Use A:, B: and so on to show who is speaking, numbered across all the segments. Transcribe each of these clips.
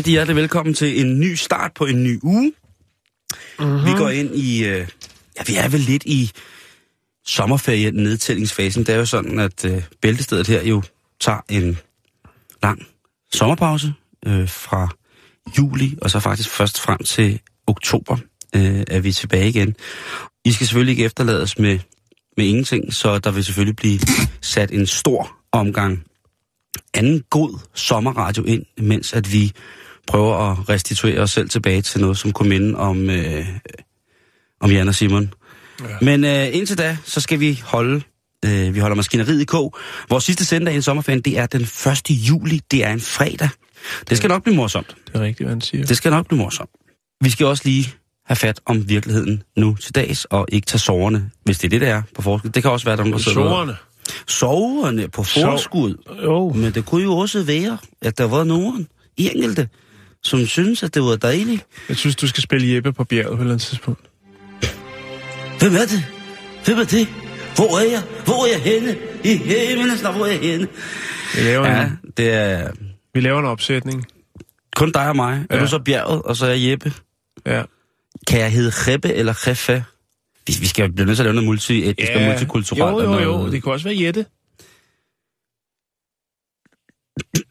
A: Rigtig hjertelig velkommen til en ny start på en ny uge. Mm-hmm. Vi går ind i, øh, ja, vi er vel lidt i sommerferie nedtællingsfasen. Det er jo sådan, at øh, bæltestedet her jo tager en lang sommerpause øh, fra juli, og så faktisk først frem til oktober øh, er vi tilbage igen. I skal selvfølgelig ikke efterlades med, med ingenting, så der vil selvfølgelig blive sat en stor omgang anden god sommerradio ind, mens at vi prøver at restituere os selv tilbage til noget, som kunne minde om, øh, om Jan og Simon. Ja. Men øh, indtil da, så skal vi holde øh, vi holder maskineriet i kog. Vores sidste sendag i en sommerferien, det er den 1. juli. Det er en fredag. Det skal nok blive morsomt.
B: Det er rigtigt, hvad han siger.
A: Det skal nok blive morsomt. Vi skal også lige have fat om virkeligheden nu til dags, og ikke tage soverne, hvis det er det, der er på forskud. Det kan også være, der er nogen, der
B: Sårene.
A: Soverne på forskud.
B: Jo.
A: Men det kunne jo også være, at der var nogen, enkelte, som synes, at det var dejligt.
B: Jeg synes, du skal spille Jeppe på bjerget på et eller andet tidspunkt.
A: Hvem er det? Hvem er det? Hvor er jeg? Hvor er jeg henne? I himlens navn, hvor er jeg henne?
B: Vi laver,
A: Ja,
B: en,
A: det er
B: vi laver en opsætning.
A: kun dig og mig. Er
B: Ja.
A: du så bjerget, og så er jeg Jeppe?
B: Ja.
A: Kan jeg hedde Rebbe eller Reffe? Vi, vi skal blive nødt til at lave noget multi-etnisk og multikulturelt.
B: Jo, jo, jo.
A: noget-
B: Det kunne også være Jette.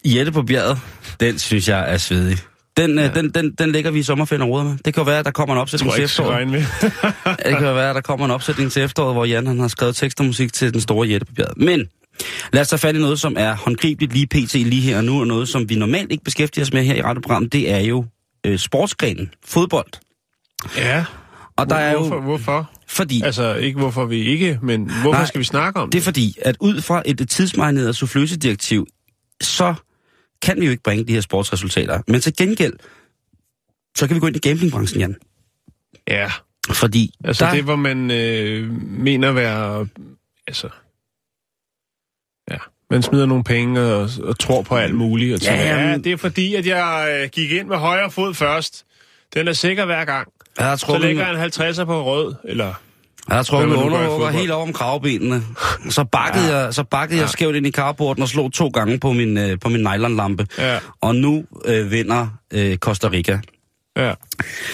A: Jette på bjerget, den synes jeg er svedig. Den, ja.
B: Ja.
A: den, den, den lægger vi i sommerferien og med. Det kan jo være, at der kommer en opsætning til efteråret.
B: med.
A: det kan jo være, at der kommer en opsætning til efteråret, hvor Jan han har skrevet tekst og musik til den store bjerget. Men lad os tage fat i noget, som er håndgribeligt lige pt. lige her og nu, og noget, som vi normalt ikke beskæftiger os med her i radioprogrammet, det er jo øh, sportsgrenen, fodbold.
B: ja.
A: Og der er jo,
B: hvorfor, hvorfor?
A: fordi,
B: Altså, ikke hvorfor vi ikke, men hvorfor
A: Nej,
B: skal vi snakke om
A: det er fordi, at ud fra et tidsmarineret souffløsedirektiv, så kan vi jo ikke bringe de her sportsresultater. Men til gengæld, så kan vi gå ind i gamingbranchen, Jan.
B: Ja,
A: Fordi
B: altså
A: der,
B: det, hvor man øh, mener at være... Altså... Ja, man smider nogle penge og, og tror på alt muligt. Og
A: Ja,
B: tænker, ja,
A: men-
B: det er fordi, at jeg øh, gik ind med højre fod først. Den er sikker hver gang.
A: jeg har
B: Så lægger en 50'er på rød, eller...
A: jeg har trukket
B: fodbold?
A: helt over om kravbenene. Så bakkede, ja. jeg, så bakkede ja. jeg skævt ind i carporten og slog to gange på min, øh, på min nylonlampe.
B: Ja,
A: Og nu øh, vinder øh, Costa Rica.
B: ja.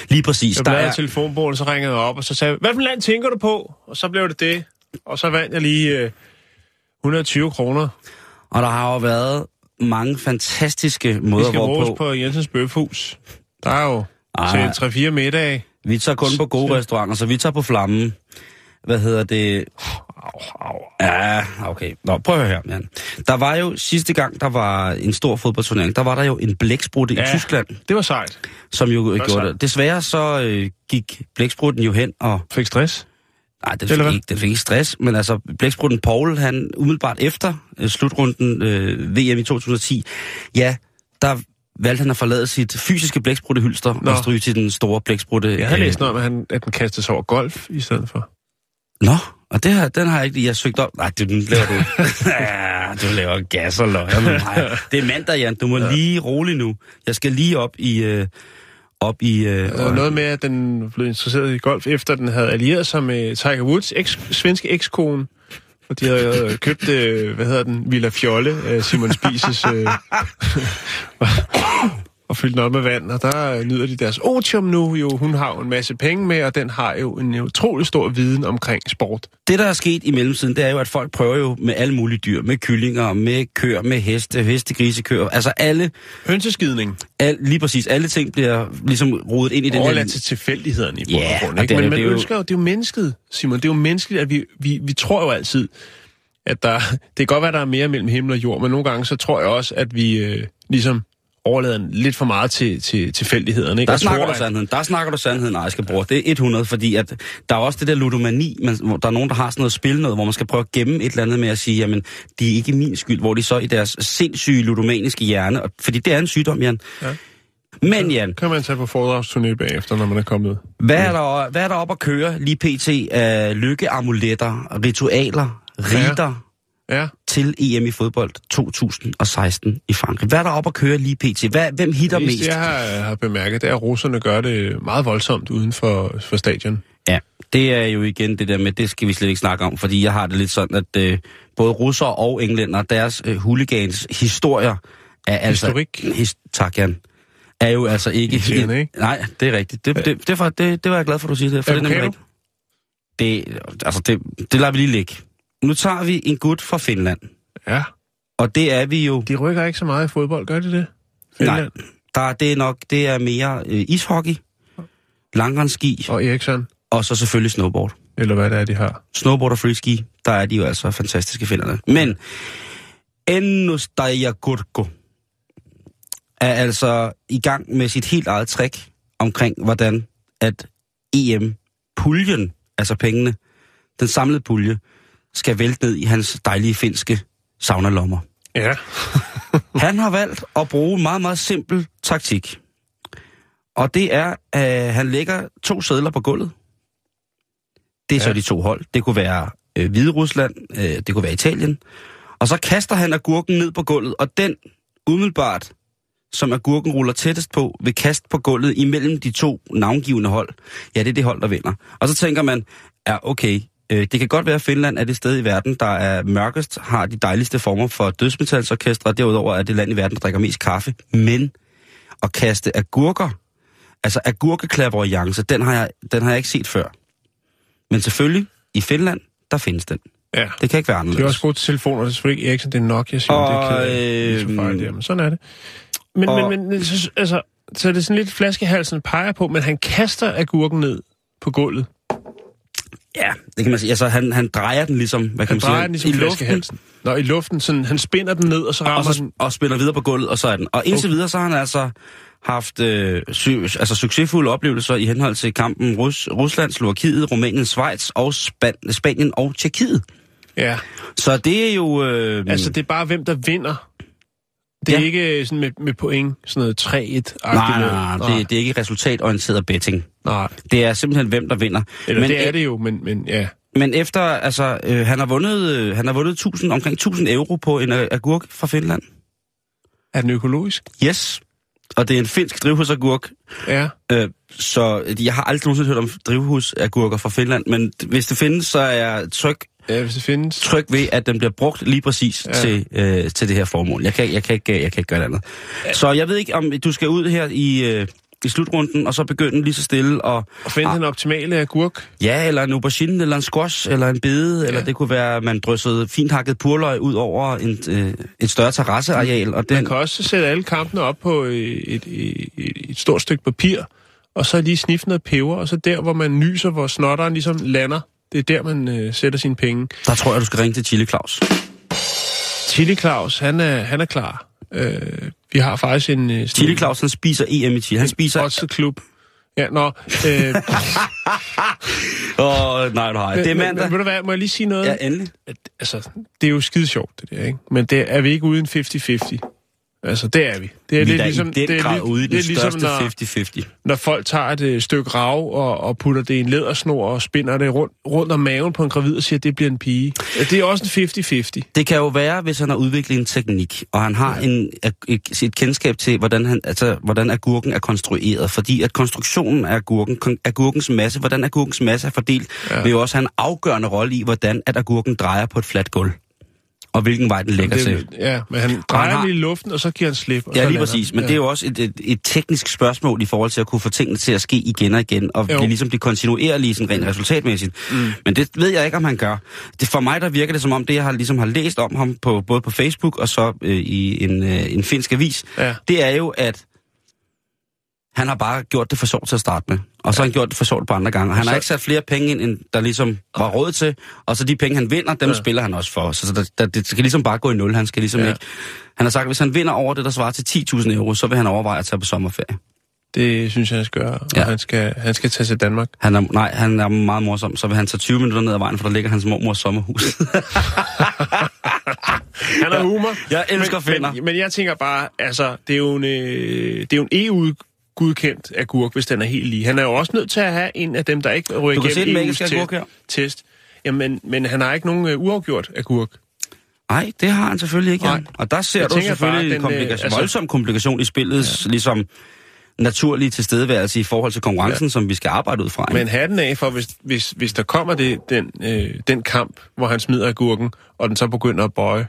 A: Lige præcis.
B: Jeg
A: Der er,
B: telefonbogen, så ringede jeg op, og så sagde jeg, hvad for land tænker du på? Og så blev det det. Og så vandt jeg lige øh, 120 kroner.
A: og der har jo været mange fantastiske
B: Vi
A: måder,
B: skal
A: hvorpå...
B: bruges på Jensens Bøfhus. Der er jo
A: Ej.
B: til 3-4 middage.
A: Vi tager kun på gode restauranter, så vi tager på flammen. Hvad hedder det? Ja, okay. Nå, prøv at høre her, Jan. Der var jo sidste gang, der var en stor fodboldturnering, der var der jo en blæksprutte ja. i. Tyskland,
B: Det var sejt.
A: som jo
B: var
A: gjorde
B: sejt.
A: det. Desværre så øh, gik blæksprutten jo hen og...
B: Fik stress.
A: Nej,
B: Eller
A: fik, ikke, den fik ikke stress, men altså blæksprutten Paul, han umiddelbart efter øh, slutrunden øh, VM i 2010, ja, der valgte han at forlade sit fysiske blækspruttehylster
B: Nå.
A: og stryge til den store blæksprutte.
B: Jeg havde
A: øh,
B: læst noget om, at, han, at den kastes over golf i stedet for.
A: Nå, og det her, den har jeg ikke lige jeg søgt op. Nej, det, den laver du. ja, du laver gas og løg. Det er mandag, Jan. Du må ja. lige rolig nu. Jeg skal lige op i... Øh, op i... Øh,
B: var noget med, at den blev interesseret i golf, efter den havde allieret sig med Tiger Woods eks, svenske ekskone. Og de havde øh, købt, øh, hvad hedder den, Villa Fjolle, øh, Simon Spises. Øh, og fyldt den op med vand, og der nyder de deres otium nu. Jo, hun har jo en masse penge med, og den har jo en utrolig stor viden omkring sport.
A: Det, der er sket i mellemtiden, det er jo, at folk prøver jo med alle mulige dyr. Med kyllinger, med køer, med heste, heste, grise, køer. Altså alle,
B: Hønseskidning
A: al, lige præcis, alle ting bliver ligesom rodet ind i den
B: overladt
A: her...
B: til tilfældighederne i bund
A: Ja,
B: og grund. Ikke? Men man
A: det er jo-
B: ønsker jo, det er jo mennesket, Simon. Det er jo menneskeligt, at vi, vi, vi tror jo altid, at der... Det kan godt være, der er mere mellem himmel og jord, men nogle gange så tror jeg også, at vi øh, ligesom overlader lidt for meget til, til tilfældighederne. Ikke?
A: Der snakker
B: tror,
A: du
B: at-
A: sandheden. Der snakker du sandheden, Ejske Bror. Det er 100, fordi at der er også det der ludomani, man, hvor der er nogen, der har sådan noget spil noget, hvor man skal prøve at gemme et eller andet med at sige, jamen, det er ikke min skyld, hvor de så i deres sindssyge ludomaniske hjerne, og, fordi det er en sygdom, Jan.
B: Ja.
A: Men Jan,
B: kan man tage på foredragsturné bagefter, når man er kommet.
A: hvad er der, hvad er der op at køre lige pt. af lykkeamuletter, ritualer, riter
B: Ja,
A: til EM i fodbold 2016 i Frankrig? Hvad er der op at køre lige pt? Hvad, hvem hitter
B: det
A: mest?
B: eneste, jeg har, har bemærket, det er, at russerne gør det meget voldsomt uden for, for stadion.
A: Ja, det er jo igen det der med, det skal vi slet ikke snakke om, fordi jeg har det lidt sådan, at øh, både russere og englænder, deres øh, hooligans historier er altså...
B: Historik.
A: His, tak, Jan. Er jo altså ikke...
B: Irriterende, ikke?
A: Nej, det er rigtigt. Det, det, det, var, det, det var jeg glad for, at du siger det. For det, er nemlig det, altså det, det lader vi lige ligge. Nu tager vi en gut fra Finland,
B: Ja,
A: og det er vi jo...
B: de rykker ikke så meget i fodbold, gør de det? Finland
A: Der, det er nok, det er mere øh, ishockey, langrendsski,
B: og Eriksson,
A: og så selvfølgelig snowboard.
B: eller hvad det er, de har.
A: snowboard og freeski, der er de jo altså fantastiske finderne. Men Ennustaja Gurko er altså i gang med sit helt eget trick omkring, hvordan at EM-puljen, altså pengene, den samlede pulje, skal vælte ned i hans dejlige finske saunalommer.
B: Ja.
A: Han har valgt at bruge en meget, meget simpel taktik. Og det er, at han lægger to sædler på gulvet. Det er ja. så de to hold. Det kunne være øh, Hvide Rusland, øh, det kunne være Italien. Og så kaster han agurken ned på gulvet, og den umiddelbart, som agurken ruller tættest på, vil kaste på gulvet imellem de to navngivende hold. Ja, det er det hold, der vinder. Og så tænker man, ja okay, øh, det kan godt være, at Finland er det sted i verden, der er mørkest, har de dejligste former for dødsmetalsorkestre, og derudover er det land i verden, der drikker mest kaffe. Men at kaste agurker, altså agurkeklaverance, den har jeg, den har jeg ikke set før. Men selvfølgelig, i Finland, der findes den.
B: ja.
A: Det kan ikke være
B: De er
A: anderledes.
B: også gode til telefoner, det er selvfølgelig ikke Ericsson, det er Nokia, siger
A: Og,
B: det er ked af. Det er så fejl
A: øh,
B: der, men sådan er det. Men,
A: og-
B: men, men så, altså, så er det sådan lidt flaskehalsen peger på, men han kaster agurken ned på gulvet.
A: Ja, det kan man sige. Altså, han, han drejer den ligesom, hvad kan
B: Han
A: man sige,
B: drejer den ligesom
A: i luften.
B: Nå, i luften, sådan, han spinder den ned, og så
A: og,
B: rammer
A: så,
B: den.
A: og spiller videre på gulvet, og så er den. Og indtil
B: Okay.
A: videre, så har han altså haft øh, sy, altså, succesfulde oplevelser i henhold til kampen Rus, Rusland, Slovakiet, Rumænien, Schweiz og Span, Spanien og Tjekkiet.
B: Ja,
A: Så det er jo... Øh,
B: altså det er bare, hvem der vinder. Det er
A: Ja.
B: ikke sådan med, med point, sådan noget 3-1.
A: nej, nej, nej, det, det er ikke resultatorienteret betting.
B: nej.
A: Det er simpelthen, hvem der vinder.
B: Eller
A: men,
B: det er det jo, men, men ja.
A: Men efter, altså, øh, han har vundet, øh, han har vundet 1000, omkring 1000 euro på en øh, agurk fra Finland.
B: Er den økologisk?
A: Yes. Og det er en finsk drivhusagurk.
B: Ja.
A: Øh, så jeg har aldrig nogensinde hørt om drivhusagurker fra Finland, men hvis det findes, så er jeg tryg,
B: Ja, hvis det findes.
A: tryg ved, at den bliver brugt lige præcis ja.
B: Ja.
A: til, øh, til det her formål. Jeg kan, jeg, kan ikke, jeg kan ikke gøre det andet. Så jeg ved ikke, om du skal ud her i, øh, i slutrunden, og så begynde lige så stille og...
B: Og finde
A: Ah.
B: den optimale agurk.
A: Ja, eller en aubergine, eller en squash, eller en bede, ja. eller det kunne være, at man dryssede fint hakket purløg ud over en, øh, et større terrasseareal, og
B: Man
A: den...
B: kan også sætte alle kampene op på øh, et, et, et, et stort stykke papir, og så lige sniffe noget peber, og så der, hvor man nyser, hvor snotteren ligesom lander, det er der, man øh, sætter sine penge.
A: Der tror jeg, du skal ringe til Chili Claus.
B: Chili Claus, han er, han er klar. Øh, vi har faktisk en... Øh,
A: Chili Claus, han spiser EM i Chile. Han spiser...
B: klub. Ja, nå. Øh,
A: Åh, oh, nej, har Det er
B: men,
A: mandag.
B: Men, ved du hvad, må jeg lige sige noget?
A: Ja, endelig.
B: At, altså, det er jo skide sjovt, det der, ikke? Men det er vi ikke uden 50-50. Altså, det er vi. Det er
A: Vi er
B: lidt
A: da
B: ligesom,
A: i den
B: det er,
A: grad ude i
B: det er ligesom,
A: største
B: når,
A: 50-50.
B: når folk tager et øh, stykke rav og, og putter det i en lædersnor og spinder det rundt, rundt om maven på en gravid og siger, at det bliver en pige. Ja, Det er også en 50-50.
A: Det kan jo være, hvis han har udviklet en teknik, og han har en, et, et kendskab til, hvordan, han, altså, hvordan agurken er konstrueret. Fordi at konstruktionen af agurken, agurkens masse, hvordan agurkens masse er fordelt, ja.
B: Ja.
A: vil jo også have en afgørende rolle i, hvordan at agurken drejer på et fladt gulv. Og hvilken vej den lægger til.
B: ja, men han drejer
A: har...
B: lige i luften, og så giver han slip. Og
A: Ja, lige præcis. Men ja. det er jo også et, et, et teknisk spørgsmål i forhold til at kunne få tingene til at ske igen og igen, og blive ligesom blive kontinuerlige sådan rent resultatmæssigt. Mm. Men det ved jeg ikke, om han gør. Det, for mig der virker det som om, det jeg har, ligesom har læst om ham, på, både på Facebook og så øh, i en, øh, en finsk avis,
B: Ja.
A: det er jo, at han har bare gjort det for sjovt til at starte med. Og så har han gjort det for sjovt på andre gange. Og han
B: Så-
A: har ikke sat flere penge ind, end der ligesom var råd til. Og så de penge, han vinder, dem ja. Spiller han også for. Så, så der, der, det skal ligesom bare gå i nul. Han skal ligesom ja. Ikke... Han har sagt, at hvis han vinder over det, der svarer til 10.000 euro, så vil han overveje at tage på sommerferie.
B: Det synes jeg, han skal gøre. Og
A: Ja.
B: han, skal, han skal tage til Danmark.
A: Han er, nej, han er meget morsom. Så vil han tage 20 minutter ned ad vejen, for der ligger hans mormors sommerhus.
B: Han har humor.
A: Jeg elsker
B: men,
A: finner.
B: Men, men jeg tænker bare, altså, det er jo en, øh, det er jo en EU-godkendt agurk, hvis den er helt lige. Han er jo også nødt til at have en af dem, der ikke ryger igennem EU's
A: agurk her.
B: test. Jamen, men han har ikke nogen uh, uafgjort agurk.
A: Nej, det har han selvfølgelig ikke.
B: Nej.
A: Og der ser
B: Jeg
A: du selvfølgelig
B: bare,
A: en
B: øh,
A: komplikation,
B: altså-
A: altså, voldsom komplikation i spillets ja. ligesom naturlige tilstedeværelse i forhold til konkurrencen, ja. som vi skal arbejde ud fra. ikke?
B: Men hatten af for, hvis, hvis, hvis der kommer det, den, øh, den kamp, hvor han smider agurken, og den så begynder at bøje,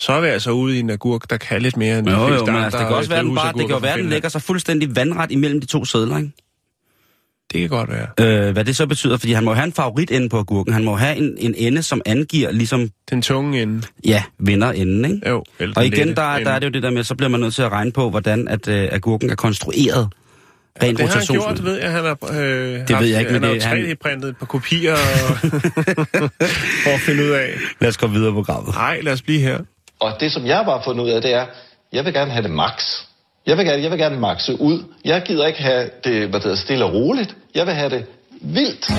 B: så er vi altså ude i en agurk, der kan lidt mere end
A: Jo, jo, men altså, det kan også være, den bare, det kan jo være, den lægger sig fuldstændig vandret imellem de to sædler, ikke?
B: Det kan godt være.
A: Øh, hvad det så betyder, fordi han må have en favorit ende på agurken. Han må have en, en ende, som angiver ligesom,
B: Den tunge ende.
A: ja, vinder enden, ikke?
B: Jo,
A: Og igen, der,
B: ende.
A: der er det jo det der med, så bliver man nødt til at regne på, hvordan at øh, agurken er konstrueret. Rent
B: Det har han gjort, ved jeg. Han har, øh,
A: Det ved jeg ikke,
B: han
A: men
B: har
A: det- han-
B: 3D-printet et par kopier og, for at finde ud af.
A: Lad os gå videre på programmet.
B: Nej, lad os blive her.
C: Og det, som jeg bare har fundet ud af, det er, jeg vil gerne have det max. Jeg vil gerne, jeg vil gerne maxe ud. Jeg gider ikke have det, hvad det hedder, stille og roligt. Jeg vil have det vildt.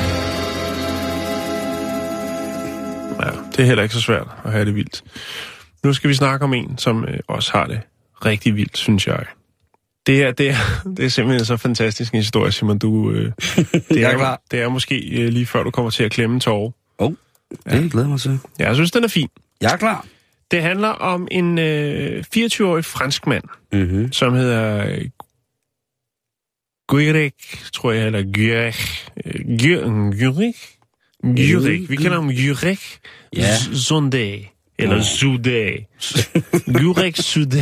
B: Ja, det er heller ikke så svært at have det vildt. Nu skal vi snakke om en, som øh, også har det rigtig vildt, synes jeg. Det er, det er, det er simpelthen så fantastisk en historie, Simon. Du, øh, det,
A: er
B: er,
A: klar.
B: det er måske øh, lige før, du kommer til at klemme tårer.
A: Oh, det glæder jeg mig til.
B: Ja, jeg synes, den er fin.
A: Jeg er klar.
B: Det handler om en øh, 24-årig fransk mand,
A: Mm-hmm.
B: som hedder øh, Guirek, tror jeg, eller Guirek. Øh, Gu- Guirek? Guirek. Vi kender ham Guirek
A: Ja.
B: Zonde. Eller
A: Nå.
B: Zude. Guirek Zude.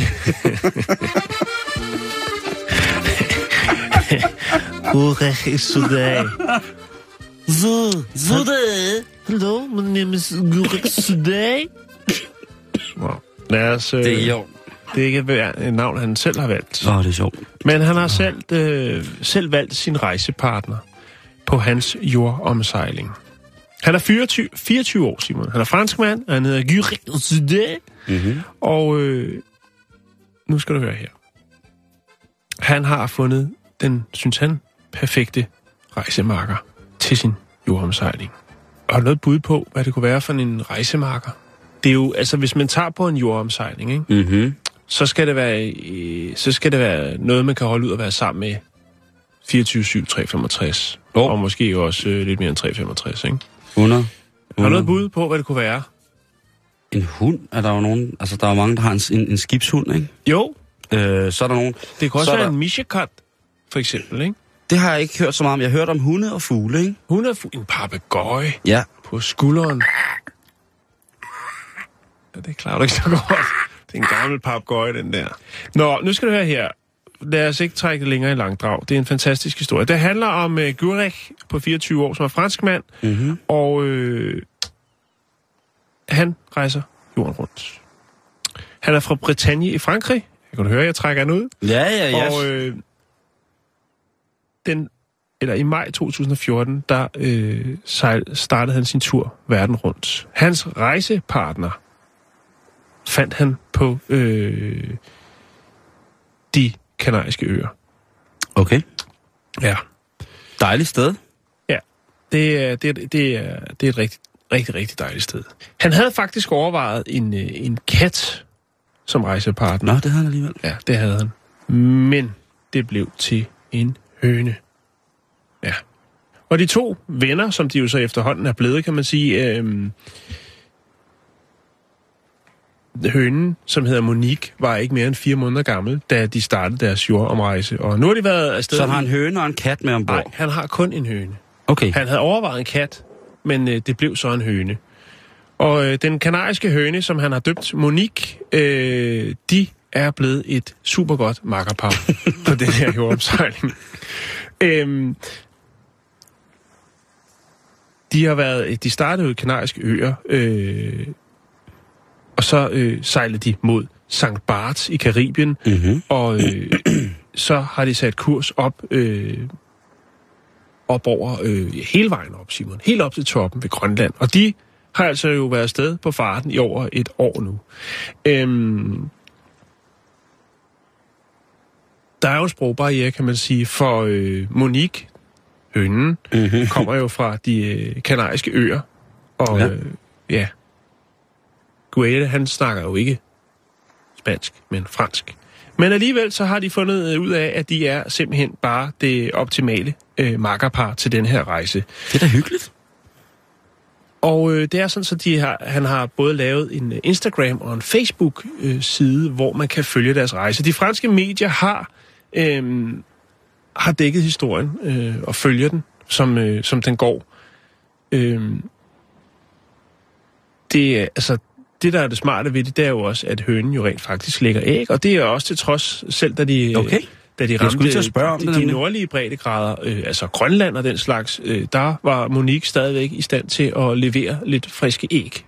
B: Guirek Zude.
A: Zude.
B: Hello, my name is Guirek Zude. Wow. Lad os... Øh,
A: Det er jo.
B: det er ikke et navn, han selv har valgt.
A: Åh, oh, det er sjovt.
B: Men han har selv, øh, selv valgt sin rejsepartner på hans jordomsejling. Han er 24, 24 år, Simon. Han er franskmand, og han hedder Guyrek Zudé.
A: Mm-hmm.
B: Og øh, nu skal du høre her. Han har fundet den, synes han, perfekte rejsemarker til sin jordomsejling. Og har noget bud på, hvad det kunne være for en rejsemarker? Det er jo, altså hvis man tager på en jordomsejling, ikke?
A: Mm-hmm.
B: så skal det være, øh, så skal det være noget, man kan holde ud og være sammen med 24-7, 365.
A: Jo.
B: Og måske også øh, lidt mere end 365, ikke?
A: 100.
B: Har du noget bud på, hvad det kunne være?
A: En hund er der jo nogen... Altså, der er jo mange, der har en, en, en skibshund, ikke?
B: Jo,
A: Øh, så er der nogen...
B: det kunne også
A: Så
B: være
A: der-
B: en mishakat, for eksempel, ikke?
A: Det har jeg ikke hørt så meget om. Jeg har hørt om hunde og fugle, ikke?
B: Hun er fu- en papegøje
A: Ja.
B: på skulderen. Ja, det klarer du ikke så godt. Det er en gammel papegøje, den der. Nå, nu skal du høre her. Lad os ikke trække det længere i langdrag. Det er en fantastisk historie. Det handler om uh, Gurek på 24 år, som er fransk mand,
A: Mm-hmm.
B: og øh, han rejser jorden rundt. Han er fra Bretagne i Frankrig. Jeg kan du høre, jeg trækker han ud.
A: Ja, ja, ja.
B: Og øh, den, eller i maj 2014, der øh, sejl, startede han sin tur verden rundt. Hans rejsepartner fandt han på øh, de kanariske øer.
A: Okay.
B: Ja.
A: Dejligt sted.
B: Ja, det er, det er, det er, det er et rigtig, rigtig, rigtig dejligt sted. Han havde faktisk overvejet en, øh, en kat som rejsepartner.
A: Nå, det havde han alligevel.
B: Ja, det havde han. Men det blev til en høne. Ja. Og de to venner, som de jo så efterhånden er blevet, kan man sige, øhm, hønen, som hedder Monique, var ikke mere end fire måneder gammel, da de startede deres jordomrejse. Og nu har de været afsted...
A: Så han har en høne og en kat med
B: Nej,
A: ombord.
B: han har kun en høne.
A: Okay.
B: Han havde overvejet en kat, men øh, det blev så en høne. Og øh, den kanariske høne, som han har døbt Monique, øh, de er blevet et super godt makkerpar på den her jordomsejling. Øhm, de har været, de startede jo i Kanariske Øer, øh, og så øh, sejlede de mod St. Barts i Karibien,
A: Mm-hmm.
B: og øh, så har de sat kurs op, øh, op over øh, hele vejen op, Simon. Helt op til toppen ved Grønland. Og de har altså jo været afsted på farten i over et år nu. Øhm, der er jo en sprogbarriere, kan man sige, for øh, Monique, hønnen,
A: Mm-hmm.
B: kommer jo fra de øh, kanariske øer. Og
A: ja,
B: øh, ja Guede, han snakker jo ikke spansk, men fransk. Men alligevel så har de fundet øh, ud af, at de er simpelthen bare det optimale øh, makkerpar til den her rejse.
A: Det er da hyggeligt.
B: Og øh, det er sådan, så de har, han har både lavet en Instagram og en Facebook-side, øh, hvor man kan følge deres rejse. De franske medier har, øh, har dækket historien øh, og følger den, som, øh, som den går. Øh, det, er, altså, det, der er det smarte ved det, det er jo også, at hønen jo rent faktisk lægger æg, og det er også til trods, selv da de,
A: Okay.
B: da de
A: Jeg
B: ramte
A: at spørge om
B: de,
A: det
B: de nordlige breddegrader, øh, altså Grønland og den slags, øh, der var Monique stadigvæk i stand til at levere lidt friske æg.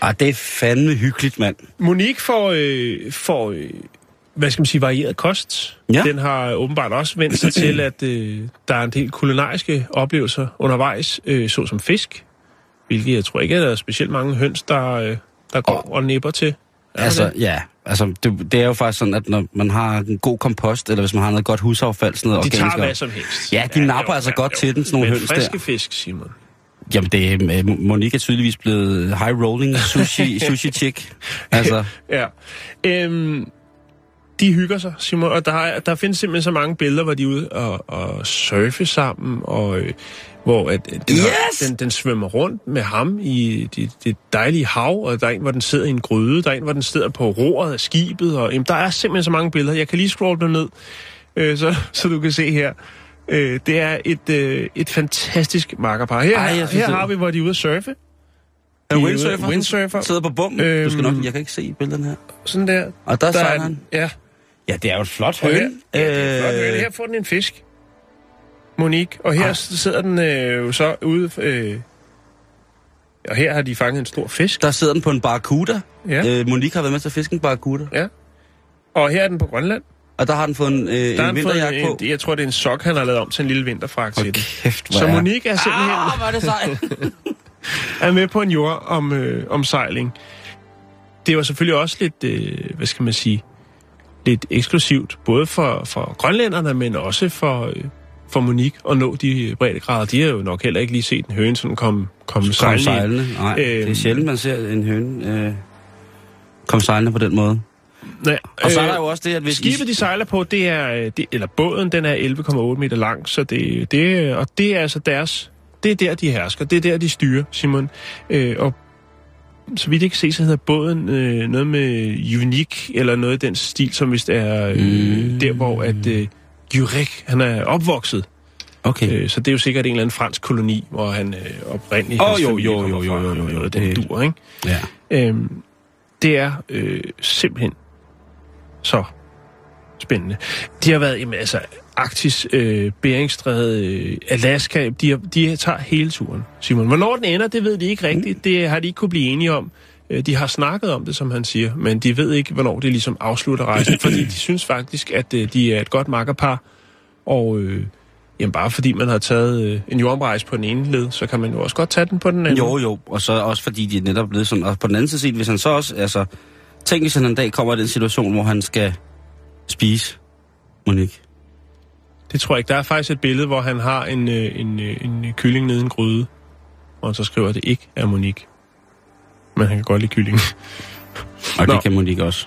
A: Ah, det er fandme hyggeligt, mand.
B: Monique får, øh, får øh, hvad skal man sige, varieret kost.
A: Ja.
B: Den har åbenbart også vendt sig til, at øh, der er en del kulinariske oplevelser undervejs, øh, såsom fisk, hvilket jeg tror ikke, at der er specielt mange høns, der, øh, der går og nipper til. Er
A: Altså,
B: det?
A: ja. Altså, det, det er jo faktisk sådan, at når man har en god kompost, eller hvis man har noget godt husaffald, sådan noget
B: de tager hvad som helst.
A: Ja, de napper altså godt til den, sådan nogle høns der.
B: friske fisk, Simon.
A: Jamen, det er, øh, Monique er tydeligvis blevet high rolling sushi, sushi chick. Altså,
B: Ja. Øhm, de hygger sig, Simon, og der, er, der findes simpelthen så mange billeder, hvor de er ude og, og surfe sammen, og øh, hvor at, øh, den, har-
A: Yes!
B: den, den svømmer rundt med ham i det, det dejlige hav, og der er en, hvor den sidder i en gryde, der er en, hvor den sidder på roret af skibet, og jamen, der er simpelthen så mange billeder. Jeg kan lige scrolle dem ned, øh, så, så du kan se her. Øh, det er et, øh, et fantastisk makkerpar. Her,
A: Ej,
B: her, har vi, hvor de er ude at surfe.
A: er windsurfer?
B: Windsurfer.
A: Sidder på bummen. Øhm, du skal
B: Øhm.
A: nok, jeg kan ikke se billederne her.
B: Sådan der.
A: Og der, der
B: er
A: han.
B: Ja.
A: Ja, det er jo et flot
B: Og her, ja, det er flot,
A: Øh,
B: øh, her får den en fisk. Monique. Og her
A: Ah.
B: sidder den øh, jo så ude... Øh, og her har de fanget en stor fisk.
A: Der sidder den på en barracuda.
B: Ja.
A: Øh, Monique har været med til at fiske en barracuda.
B: Ja. Og her er den på Grønland.
A: Og der har den fået en, øh,
B: Der
A: en
B: den
A: vinterjakke
B: fået
A: på.
B: en, jeg tror, det er en sok, han har lavet om til en lille vinterfragt til den.
A: kæft, hvor
B: Så
A: er-
B: Monique er simpelthen
A: Ah, hvor er det sejt.
B: er med på en jord om, øh, om sejling. Det var selvfølgelig også lidt, øh, hvad skal man sige, lidt eksklusivt, både for, for grønlænderne, men også for, øh, for Monique at nå de breddegrader. De har jo nok heller ikke lige set en høne sådan komme kom
A: Kom
B: sejlende.
A: Nej, det er
B: Øhm.
A: sjældent, man ser en høne øh, komme sejlende på den måde.
B: Ja,
A: Og så er
B: øh,
A: der jo også det, at hvis
B: Skibet, de sejler på, det er, øh, det, eller båden, den er 11,8 meter lang, så det, det, og det er altså deres, det er der, de hersker, det er der, de styrer, Simon. Øh, og så vidt jeg kan se, så hedder båden øh, noget med Unique, eller noget i den stil, som vist er øh,
A: Mm.
B: der, hvor at øh, Jurek, han er opvokset.
A: Okay.
B: Øh, så det er jo sikkert en eller anden fransk koloni, hvor han øh, oprindeligt...
A: Åh,
B: hans
A: jo, jo, jo, jo, jo, jo, jo,
B: af
A: det-
B: Den dur, ikke?
A: Ja.
B: Øhm, det er øh, simpelthen så spændende. De har været, jamen, altså, Arktis, øh, Beringstrædet, øh, Alaska, de, de tager hele turen, Simon. Hvornår den ender, det ved de ikke rigtigt. Det har de ikke kunne blive enige om. Øh, de har snakket om det, som han siger, men de ved ikke, hvornår det ligesom afslutter rejsen, fordi de synes faktisk, at øh, de er et godt makkerpar, og øh, jamen, bare fordi man har taget øh, en jordomrejse på den ene led, så kan man jo også godt tage den på den anden.
A: Jo, jo, og så også fordi de er netop blevet sådan, og på den anden side hvis han så også, altså, tænk hvis han en dag kommer i den situation, hvor han skal spise Monique.
B: Det tror jeg ikke. Der er faktisk et billede, hvor han har en, øh, en, øh, en øh, kylling nede i en gryde, og han så skriver, at det ikke er Monique. Men han kan godt lide kylling.
A: Og
B: Nå.
A: det kan Monique også.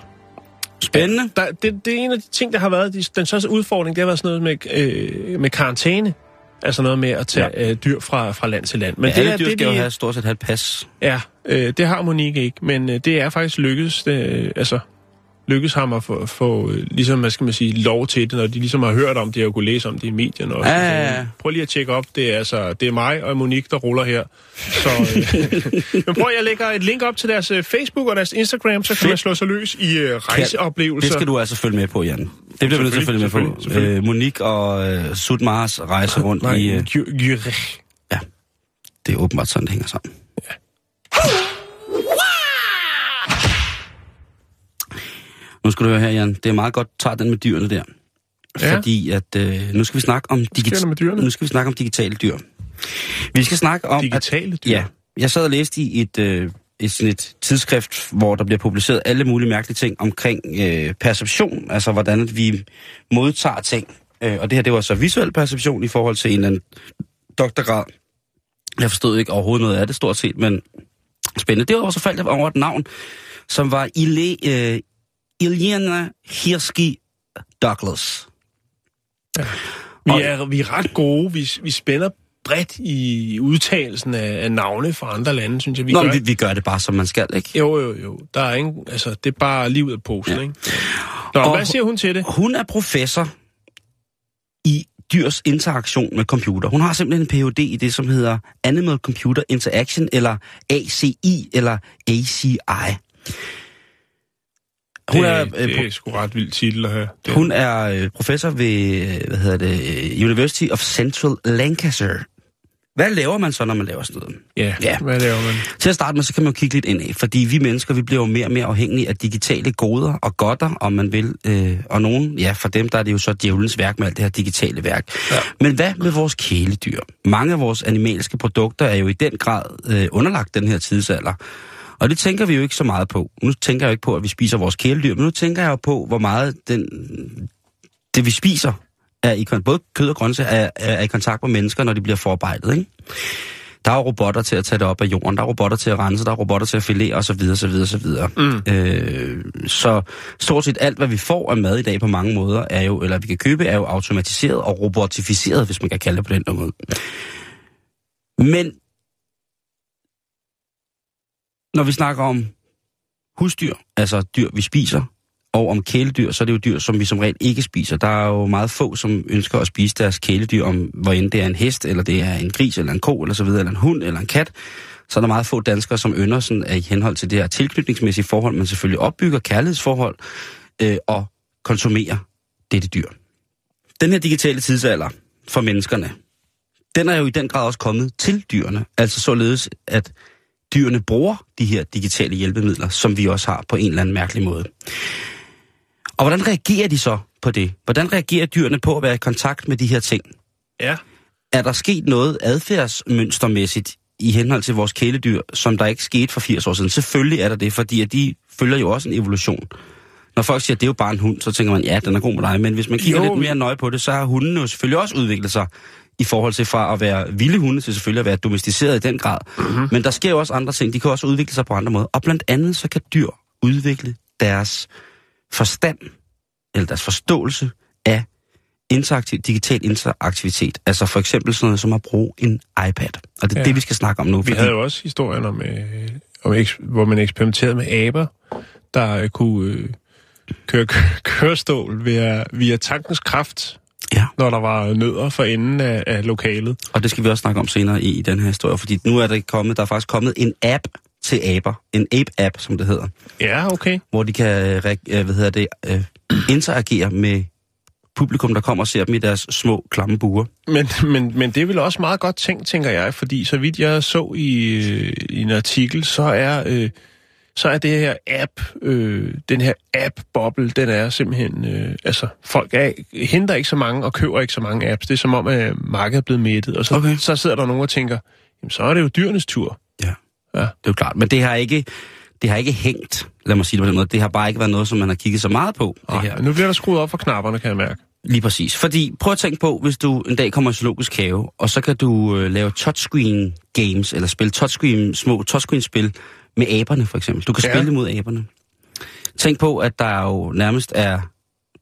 A: Spændende.
B: Der, det, det er en af de ting, der har været de, den største udfordring, det har været sådan noget med, øh, med karantæne. Altså noget med at tage ja. øh, dyr fra, fra land til land. Men
A: Men
B: det
A: alle
B: er
A: dyr
B: det,
A: skal jo have stort set have et pas.
B: Ja, øh, det har Monique ikke, men øh, det er faktisk lykkedes. Det, øh, altså, lykkes ham at få, få øh, ligesom, hvad skal man sige, lov til det, når de ligesom har hørt om det og kunne læse om det i medierne også.
A: Ja, ja, ja.
B: Prøv lige at tjekke op. Det er, altså, det er mig og Monique, der ruller her. Så, øh, men prøv, jeg lægger et link op til deres øh, Facebook og deres Instagram, så kan
A: Fedt.
B: man slå sig løs i øh, rejseoplevelser.
A: Det skal du altså følge med på, Jan. Det bliver vi nødt til at følge med på. Øh, Monique og øh, Sudmars rejse rundt
B: Nej,
A: i... Øh, ja, det er åbenbart sådan, det hænger sammen. Nu skal du høre her, Jan. Det er meget godt, tager den med dyrene der.
B: Ja.
A: Fordi at øh, nu skal vi snakke om
B: dyrene?
A: nu skal vi snakke om digitale dyr. Vi skal snakke om
B: Digitale
A: at,
B: dyr?
A: Ja, jeg sad og læste i et øh, et, sådan et tidsskrift, hvor der bliver publiceret alle mulige mærkelige ting omkring øh, perception, altså hvordan vi modtager ting. Øh, og det her, det var så visuel perception i forhold til en eller anden doktorgrad. Jeg forstod ikke overhovedet noget af det stort set, men spændende. Det var så faldt jeg over et navn, som var Ile, øh, Iljana Hirsky Douglas.
B: Vi
A: Og-
B: er, vi er ret gode. Vi, vi spænder bredt i udtalelsen af, af navne fra andre lande, synes jeg. Vi
A: Nå,
B: gør.
A: vi, vi gør det bare, som man skal, ikke?
B: Jo, jo, jo. Der er ingen, altså, det er bare livet af posen, ja. ikke? Nå,
A: og
B: hvad siger hun til det?
A: Hun er professor i dyrs interaktion med computer. Hun har simpelthen en Ph.D. i det, som hedder Animal Computer Interaction, eller ACI, eller ACI. Hun
B: det,
A: er,
B: det
A: øh,
B: er sgu ret vild titel at have. Det.
A: Hun er øh, professor ved, øh, hvad hedder det, øh, University of Central Lancaster. Hvad laver man så, når man laver sådan noget?
B: Ja,
A: Ja.
B: ja, hvad laver man?
A: Til at starte med, så kan man jo kigge lidt ind af, fordi vi mennesker, vi bliver jo mere og mere afhængige af digitale goder og godter, om man vil. Øh, og nogen, ja, for dem der er det jo så djævelens værk med alt det her digitale værk. Ja. Men hvad med vores kæledyr? Mange af vores animalske produkter er jo i den grad øh, underlagt den her tidsalder. Og det tænker vi jo ikke så meget på. Nu tænker jeg jo ikke på, at vi spiser vores kæledyr, men nu tænker jeg jo på, hvor meget den, det vi spiser, er i, både kød og grøntsager, er, er, i kontakt med mennesker, når de bliver forarbejdet. Ikke? Der er jo robotter til at tage det op af jorden, der er robotter til at rense, der er robotter til at filere osv. osv., osv. Mm. Øh, så stort set alt, hvad vi får af mad i dag på mange måder, er jo, eller vi kan købe, er jo automatiseret og robotificeret, hvis man kan kalde det på den måde. Men når vi snakker om husdyr, altså dyr, vi spiser, og om kæledyr, så er det jo dyr, som vi som regel ikke spiser. Der er jo meget få, som ønsker at spise deres kæledyr, om hvor end det er en hest, eller det er en gris, eller en ko, eller så videre, eller en hund, eller en kat. Så er der meget få danskere, som ynder sådan, at i henhold til det her tilknytningsmæssige forhold, man selvfølgelig opbygger kærlighedsforhold øh, og konsumerer dette dyr. Den her digitale tidsalder for menneskerne, den er jo i den grad også kommet til dyrene. Altså således, at dyrene bruger de her digitale hjælpemidler, som vi også har på en eller anden mærkelig måde. Og hvordan reagerer de så på det? Hvordan reagerer dyrene på at være i kontakt med de her ting?
B: Ja.
A: Er der sket noget adfærdsmønstermæssigt i henhold til vores kæledyr, som der ikke skete for 80 år siden? Selvfølgelig er der det, fordi at de følger jo også en evolution. Når folk siger, at det er jo bare en hund, så tænker man, ja, den er god med dig. Men hvis man kigger
B: Jo.
A: lidt mere nøje på det, så har hunden jo selvfølgelig også udviklet sig i forhold til fra at være vilde hunde til selvfølgelig at være domesticeret i den grad. Mm-hmm. Men der sker jo også andre ting. De kan også udvikle sig på andre måder. Og blandt andet så kan dyr udvikle deres forstand, eller deres forståelse af interaktiv, digital interaktivitet. Altså for eksempel sådan noget som at bruge en iPad. Og det er ja. Det, vi skal snakke om nu.
B: Vi havde jo også historien om, øh, om hvor man eksperimenterede med aber, der øh, kunne øh, køre kø- kørestol via, via tankens kraft,
A: Ja.
B: når der var nødder for enden af, af lokalet.
A: Og det skal vi også snakke om senere i, i den her historie, fordi nu er der kommet, der er faktisk kommet en app til aber. En ape-app, som det hedder.
B: Ja, okay.
A: Hvor de kan øh, øh, hvad hedder det, øh, interagere med publikum, der kommer og ser dem i deres små, klamme buer.
B: Men, men, men det er vel også meget godt tænkt, tænker jeg, fordi så vidt jeg så i, i en artikel, så er, øh, så er det her app, øh, den her app-boble, den er simpelthen, øh, altså folk er, henter ikke så mange og køber ikke så mange apps. Det er som om, at markedet er blevet mættet, og så,
A: Okay.
B: så sidder der nogen og tænker, jamen så er det jo dyrenes tur.
A: Ja.
B: Ja.
A: Det er jo klart. Men det har ikke, det har ikke hængt, lad mig sige det på den måde. Det har bare ikke været noget, som man har kigget så meget på. Det
B: Ej,
A: her.
B: nu bliver der skruet op for knapperne, kan jeg mærke.
A: Lige præcis. Fordi prøv at tænke på, hvis du en dag kommer i zoologisk have, og så kan du øh, lave touchscreen games, eller spille touchscreen, små touchscreen-spil med aberne for eksempel. Du kan
B: Ja.
A: spille mod aberne. Tænk på, at der jo nærmest er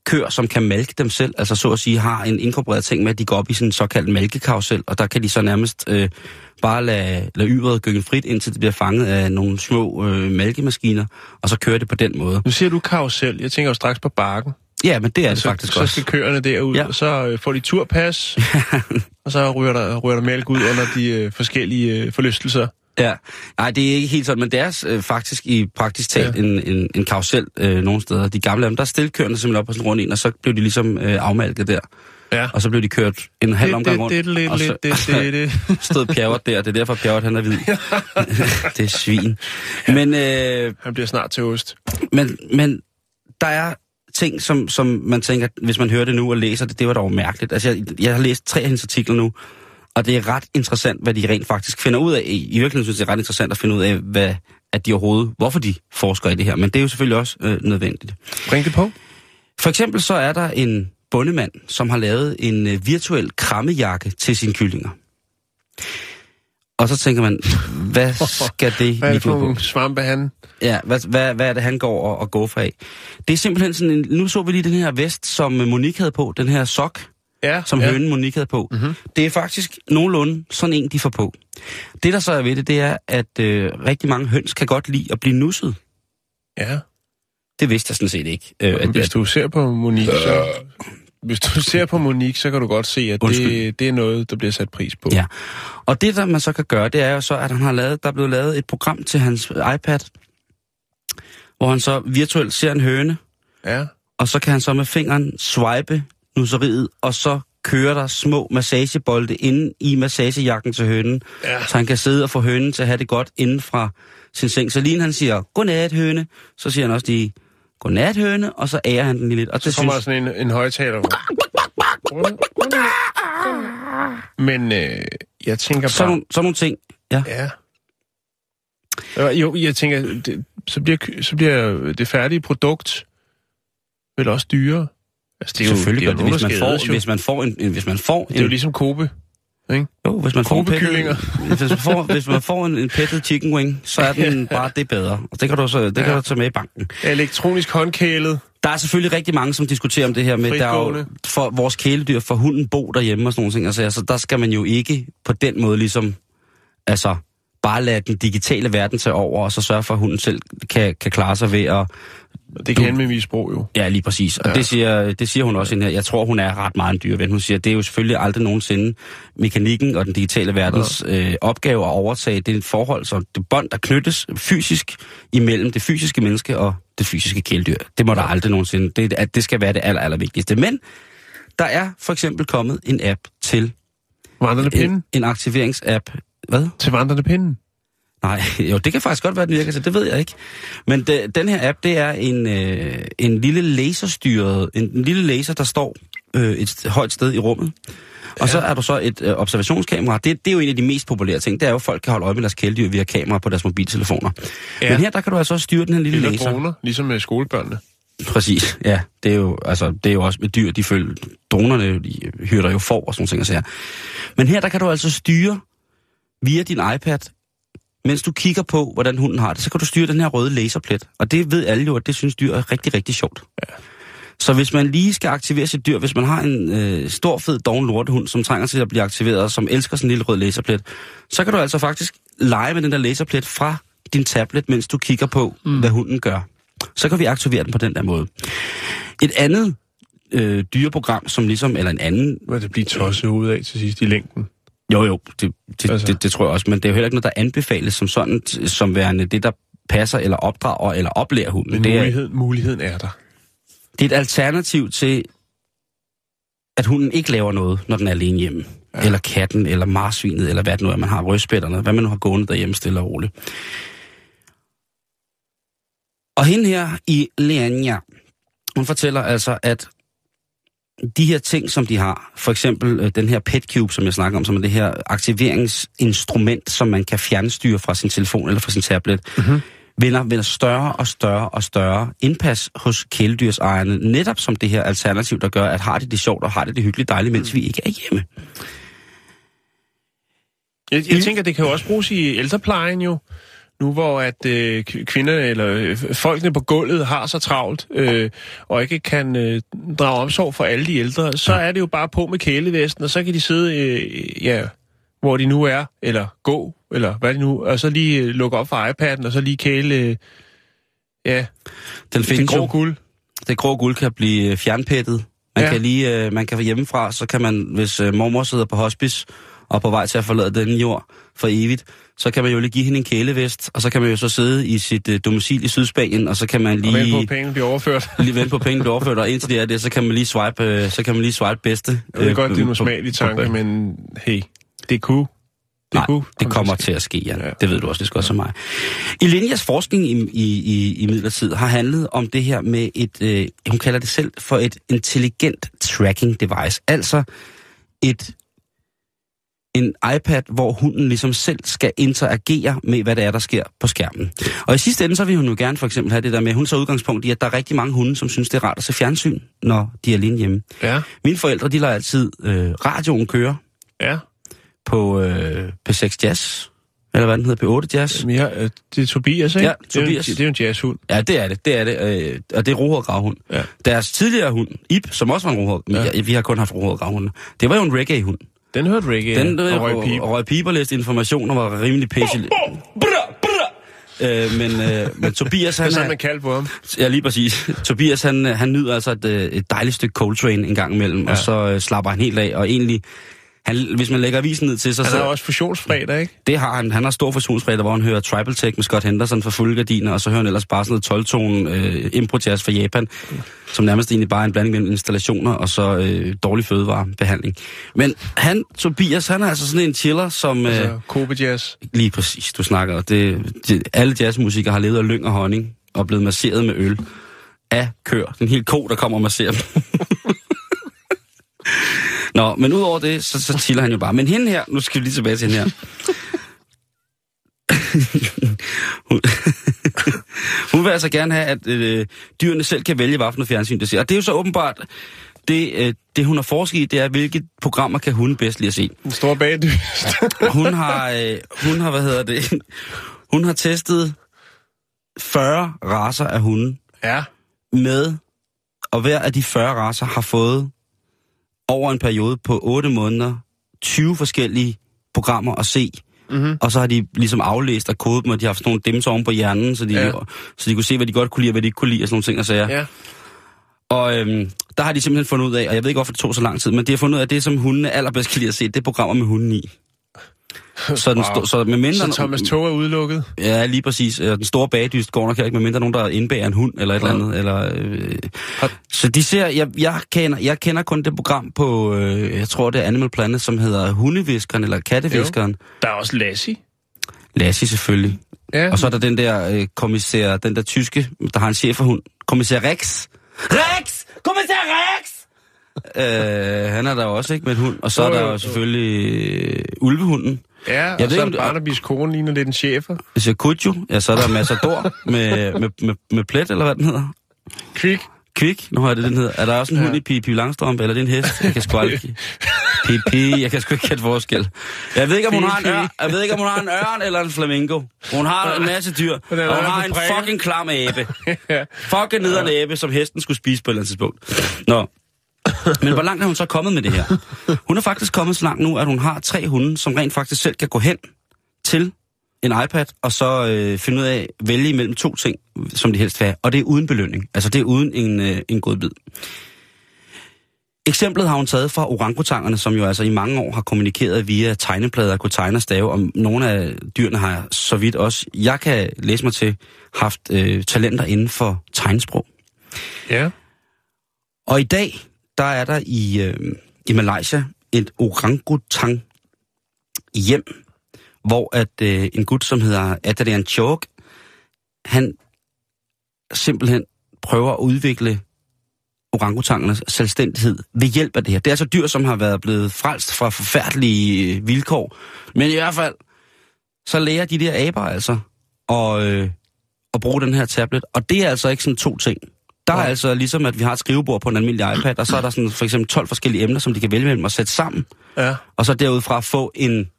A: køer, som kan malke dem selv, altså så at sige har en inkorporeret ting med, at de går op i sådan en såkaldt mælkekarusel, og der kan de så nærmest øh, bare lade, lade yveret gynge frit, indtil det bliver fanget af nogle små øh, mælkemaskiner, og så kører det på den måde.
B: Nu siger du karusel. Jeg tænker jo straks på bakken.
A: Ja, men det er det
B: så,
A: faktisk
B: så
A: også.
B: skal køerne derud,
A: ja.
B: og så øh, får de turpas, og så ryger der, ryger der mælk ud under de øh, forskellige øh, forlystelser.
A: Ja, nej, det er ikke helt sådan, men det er øh, faktisk i praktisk talt ja. en, en, en karusel øh, nogle steder. De gamle, der stillede køerne simpelthen op på sådan en rund en, og så blev de ligesom øh, afmalket der.
B: Ja.
A: Og så blev de kørt en halv omgang rundt,
B: det, det,
A: og så
B: det, det, det, det.
A: stod Pjerrot der. Det er derfor, Pjerrot han er hvid. det er svin. Men, øh,
B: Han bliver snart til ost.
A: men, men der er ting, som, som man tænker, hvis man hører det nu og læser det, det var dog mærkeligt. Altså, jeg, jeg har læst tre af hendes artikler nu, og det er ret interessant, hvad de rent faktisk finder ud af. I virkeligheden synes jeg, det er ret interessant at finde ud af, hvad, at de overhovedet, hvorfor de forsker i det her. Men det er jo selvfølgelig også øh, nødvendigt.
B: Bring det på.
A: For eksempel så er der en bondemand, som har lavet en øh, virtuel krammejakke til sine kyllinger. Og så tænker man, hvad skal det
B: Hvad er det for svampe, han...
A: Ja, hvad, hvad, hvad er det, han går og, og går for af? Det er simpelthen sådan en... Nu så vi lige den her vest, som Monique havde på. Den her sok,
B: Ja,
A: som
B: ja.
A: hønen Monique havde på. Mm-hmm. Det er faktisk nogenlunde sådan en, de får på. Det, der så er ved det, det er, at øh, rigtig mange høns kan godt lide at blive nusset.
B: Ja.
A: Det vidste jeg sådan set ikke. Øh, at,
B: Hvis du ser på Monique, så... Hvis du ser på Monique, så kan du godt se, at
A: Undskyld.
B: det, det er noget, der bliver sat pris på.
A: Ja. Og det, der man så kan gøre, det er jo så, at han har lavet, der er blevet lavet et program til hans iPad, hvor han så virtuelt ser en høne,
B: ja.
A: og så kan han så med fingeren swipe nusseriet, og så kører der små massagebolde inde i massagejakken til hønen,
B: Ja.
A: så han kan sidde og få hønen til at have det godt inden fra sin seng. Så lige han siger, godnat høne, så siger han også lige, godnat høne, og så ærer han den lige lidt. Og det
B: Så kommer der
A: synes,
B: sådan en, en højtaler. Men øh, jeg tænker
A: sådan,
B: bare...
A: nogle, sådan nogle ting, ja.
B: Ja. Jo, jeg tænker, det, så, bliver, så bliver det færdige produkt vel også dyrere. Altså, det er jo,
A: Selvfølgelig
B: det er
A: gør
B: jo
A: det, hvis man, får,
B: jo.
A: hvis man får en, en hvis man får
B: Det er jo
A: en,
B: ligesom Kobe. Ikke?
A: jo, hvis man får en pettet, hvis man får, hvis man får en, en pettet chicken wing, så er den bare det bedre. Og det kan du så, det kan
B: Ja.
A: du tage med i banken.
B: Elektronisk håndkælet.
A: Der er selvfølgelig rigtig mange, som diskuterer om det her med, der er jo for vores kæledyr, for hunden bo derhjemme og sådan nogle ting. Altså, altså, der skal man jo ikke på den måde ligesom, altså, bare lade den digitale verden tage over, og så sørge for, at hunden selv kan, kan klare sig ved at...
B: Det kan ende med misbrug jo.
A: Ja, lige præcis. Og ja. det, siger, det siger hun også ind her. Jeg tror, hun er ret meget en dyrven. Hun siger, det er jo selvfølgelig aldrig nogensinde mekanikken og den digitale verdens øh, opgave at overtage. Det et forhold, så det bånd, der knyttes fysisk imellem det fysiske menneske og det fysiske kæledyr. Det må der aldrig nogensinde. Det, at det skal være det aller, aller vigtigste. Men der er for eksempel kommet en app til
B: Vandrende pinde.
A: en, en aktiveringsapp. Hvad?
B: Til vandrende pinde.
A: Nej, jo, det kan faktisk godt være, den virker til. Det ved jeg ikke. Men det, den her app, det er en, øh, en lille laserstyret, en, en lille laser, der står øh, et højt sted i rummet. Og så er der så et øh, observationskamera. Det, det er jo en af de mest populære ting. Det er jo, at folk kan holde øje med deres kæledyr via kamera på deres mobiltelefoner. Ja.
B: Ja.
A: Men her, der kan du altså også styre den her lille
B: Eller
A: laser.
B: droner, ligesom med skolebørnene.
A: Præcis, ja. Det er jo, altså, det er jo også med dyr, de følger, dronerne, de hyrder jo for og sådan nogle ting og sager. Men her, der kan du altså styre via din iPad, mens du kigger på, hvordan hunden har det, så kan du styre den her røde laserplet. Og det ved alle jo, at det synes dyr er rigtig, rigtig sjovt. Ja. Så hvis man lige skal aktivere sit dyr, hvis man har en øh, stor, fed, doven lortehund, som trænger til at blive aktiveret, og som elsker sådan en lille rød laserplet, så kan du altså faktisk lege med den der laserplet fra din tablet, mens du kigger på, mm. hvad hunden gør. Så kan vi aktivere den på den der måde. Et andet øh, dyreprogram, som ligesom, eller en anden
B: Hvad det bliver tosset ud af til sidst i længden.
A: Jo, jo, det, det,
B: Altså.
A: det, det tror jeg også, men det er jo heller ikke noget, der anbefales som sådan, som værende det, der passer eller opdrager eller oplærer hunden.
B: Men
A: det, er,
B: mulighed, muligheden er der.
A: det er et alternativ til, at hunden ikke laver noget, når den er alene hjemme. Ja. Eller katten, eller marsvinet, eller hvad det nu er, man har, rødspætterne, hvad man nu har gående derhjemme stille og roligt. Og hende her i Leania, hun fortæller altså, at de her ting, som de har, for eksempel øh, den her PetCube, som jeg snakker om, som er det her aktiveringsinstrument, som man kan fjernstyre fra sin telefon eller fra sin tablet, mm-hmm. vinder, vinder større og større og større indpas hos kæledyrsejerne, netop som det her alternativ, der gør, at har de det sjovt og har de det hyggeligt dejligt, mens vi ikke er hjemme.
B: Jeg, jeg tænker, det kan jo også bruges i ældreplejen jo. Nu hvor at øh, k- kvinderne eller øh, folkene på gulvet har så travlt øh, og ikke kan øh, drage omsorg for alle de ældre, så er det jo bare på med kælevesten, og så kan de sidde, øh, ja, hvor de nu er, eller gå, eller hvad de nu, og så lige øh, lukke op for iPad'en, og så lige kæle, øh, ja,
A: Den
B: det grå
A: jo.
B: guld.
A: Det grå guld kan blive øh, fjernpættet. Man
B: ja.
A: kan lige, øh, man kan hjemmefra, så kan man, hvis øh, mormor sidder på hospice og på vej til at forlade denne jord for evigt, så kan man jo lige give hende en kælevest, og så kan man jo så sidde i sit øh, domicil i Sydspanien, og så kan man
B: Og vente på,
A: lige,
B: at pengene bliver overført.
A: lige vente på pengene bliver overført, og indtil det er det, så kan man lige swipe, øh, så kan man lige swipe bedste.
B: Jeg ved godt, det er smagelige tanker,
A: på-
B: men hey, det kunne. Det
A: Nej,
B: kunne.
A: det kommer
B: til.
A: at ske.
B: Ja.
A: Ja. Det ved du også lige så godt som mig. I Linjas forskning i, i, i, i midlertid har handlet om det her med et, øh, hun kalder det selv for et intelligent tracking device. Altså et en iPad, hvor hunden ligesom selv skal interagere med, hvad det er, der sker på skærmen. Og i sidste ende, så vil hun jo gerne for eksempel have det der med, hun så udgangspunkt i, at der er rigtig mange hunde, som synes, det er rart at se fjernsyn, når de er alene hjemme.
B: Ja,
A: Mine forældre, de lader altid øh, radioen køre
B: ja.
A: på øh, P6 Jazz, eller hvad den hedder, P8 Jazz.
B: Jamen, ja, øh, det er Tobias, ikke?
A: Ja,
B: Det er, jo en-
A: Tobias.
B: det er en jazzhund.
A: Ja, det er det, det er det, øh, og det er rohåret gravhund.
B: Ja.
A: Deres tidligere hund, Ip, som også var en rohåret,
B: Ja.
A: ja. vi har kun haft rohåret gravhunde, det var jo en reggae-hund.
B: Den hørte reggae,
A: Den
B: ja,
A: øh,
B: og røg pip.
A: og røg piber læste informationer, var rimelig pæsig. Øh, men, øh, men Tobias,
B: Det er
A: han
B: sådan,
A: er,
B: man kaldte på ham.
A: ja, lige præcis. Tobias, han, øh, han nyder altså et, øh, et dejligt stykke Coltrane en gang imellem. Ja. og så øh, slapper han helt af, og egentlig, han, hvis man lægger avisen ned til sig,
B: Han
A: så...
B: har også fusionsfredag, ikke?
A: Det har han. Han har stor fusionsfredag, hvor han hører Tribal Tech med Scott Henderson fra Fulde Gardiner, og så hører han ellers bare sådan noget 12-tone øh, impro jazz fra Japan, som nærmest egentlig bare er en blanding mellem installationer og så øh, dårlig fødevarebehandling. Men han, Tobias, han er altså sådan en chiller, som... Øh,
B: Altså, Kobe Jazz.
A: lige præcis, du snakker. Det, det, alle jazzmusikere har levet af lyng og honning, og blevet masseret med øl af kør. Den hele ko, der kommer og masserer dem. Nå, men udover det, så, så chiller han jo bare. Men hende her, nu skal vi lige tilbage til hende her. hun, hun vil altså gerne have, at øh, dyrene selv kan vælge, hvad for noget fjernsyn det ser. Og det er jo så åbenbart, det, øh, det hun har forsket i, det er, hvilke programmer kan hun bedst lide at se.
B: En stor bagdyst.
A: Hun har, øh, hun har, hvad hedder det, hun har testet 40 raser af hunde
B: ja.
A: med, og hver af de 40 raser har fået over en periode på 8 måneder 20 forskellige programmer at se.
B: Mm-hmm.
A: Og så har de ligesom aflæst og kodet dem, og de har haft sådan nogle dimser oven på hjernen, så de,
B: Ja.
A: så de kunne se, hvad de godt kunne lide, og hvad de ikke kunne lide, og sådan nogle ting og sager.
B: Ja.
A: Og øhm, der har de simpelthen fundet ud af, og jeg ved ikke, hvorfor det tog så lang tid, men de har fundet ud af, at det, som hundene allerbedst kan lide at se, det er programmer med hunden i. Så, den
B: Wow.
A: så med mindre...
B: Så Thomas Tog er udelukket.
A: Ja, lige præcis. Den store bagdyst går nok ikke, med mindre nogen, der indbærer en hund eller et
B: Ja.
A: eller andet. Eller, øh, så de ser, jeg, jeg, kender, jeg kender kun det program på, øh, jeg tror det er Animal Planet, som hedder Hundeviskeren eller Katteviskeren.
B: Der er også Lassie.
A: Lassie selvfølgelig.
B: Ja.
A: Og så er der den der øh, kommissær, den der tyske, der har en chef for hund. Kommissær Rex. Rex! Kommissær Rex! Øh, han er der også, ikke, med en hund. Og så er
B: Jo,
A: der
B: jo,
A: jo
B: jo.
A: selvfølgelig øh, ulvehunden.
B: Ja, og
A: ved
B: så er det- Barnabys kone, ligner lidt en chefer.
A: Hvis jeg Kujo, ja, så er der Massador med, med, med, med plet, eller hvad den hedder.
B: Kvik.
A: Kvik, nu har jeg det, den hedder. Er der også en
B: Ja.
A: hund i Pippi Langstrømpe, eller er det en hest? Jeg kan sgu aldrig... Jeg kan sgu ikke kætte forskel. Jeg ved ikke, om hun har en ørn, jeg ved ikke, om hun har en ørn eller en flamingo. Hun har en masse dyr, og hun har en fucking klam abe. Fucking nederen abe, som hesten skulle spise på et eller andet tidspunkt. Nå. Men hvor langt er hun så kommet med det her? Hun er faktisk kommet så langt nu, at hun har tre hunde, som rent faktisk selv kan gå hen til en iPad, og så øh, finde ud af, vælge imellem to ting, som de helst vil have. Og det er uden belønning. Altså det er uden en, øh, en god bid. Eksemplet har hun taget fra orangutangerne, som jo altså i mange år har kommunikeret via tegneplader, kunne tegne og stave, og nogle af dyrene har så vidt også, jeg kan læse mig til, haft øh, talenter inden for tegnsprog.
B: Ja.
A: Og i dag, der er der i, øh, i Malaysia et orangutang hjem, hvor at øh, en gut, som hedder Adrian Chok, han simpelthen prøver at udvikle orangutangernes selvstændighed ved hjælp af det her. Det er altså dyr, som har været blevet frelst fra forfærdelige øh, vilkår. Men i hvert fald, så lærer de der aber altså at, øh, at bruge den her tablet. Og det er altså ikke sådan to ting. Der er
B: Nej.
A: altså ligesom, at vi har et skrivebord på en almindelig iPad, og så er der sådan for eksempel 12 forskellige emner, som de kan vælge mellem at sætte sammen,
B: Ja.
A: og så derudfra få en,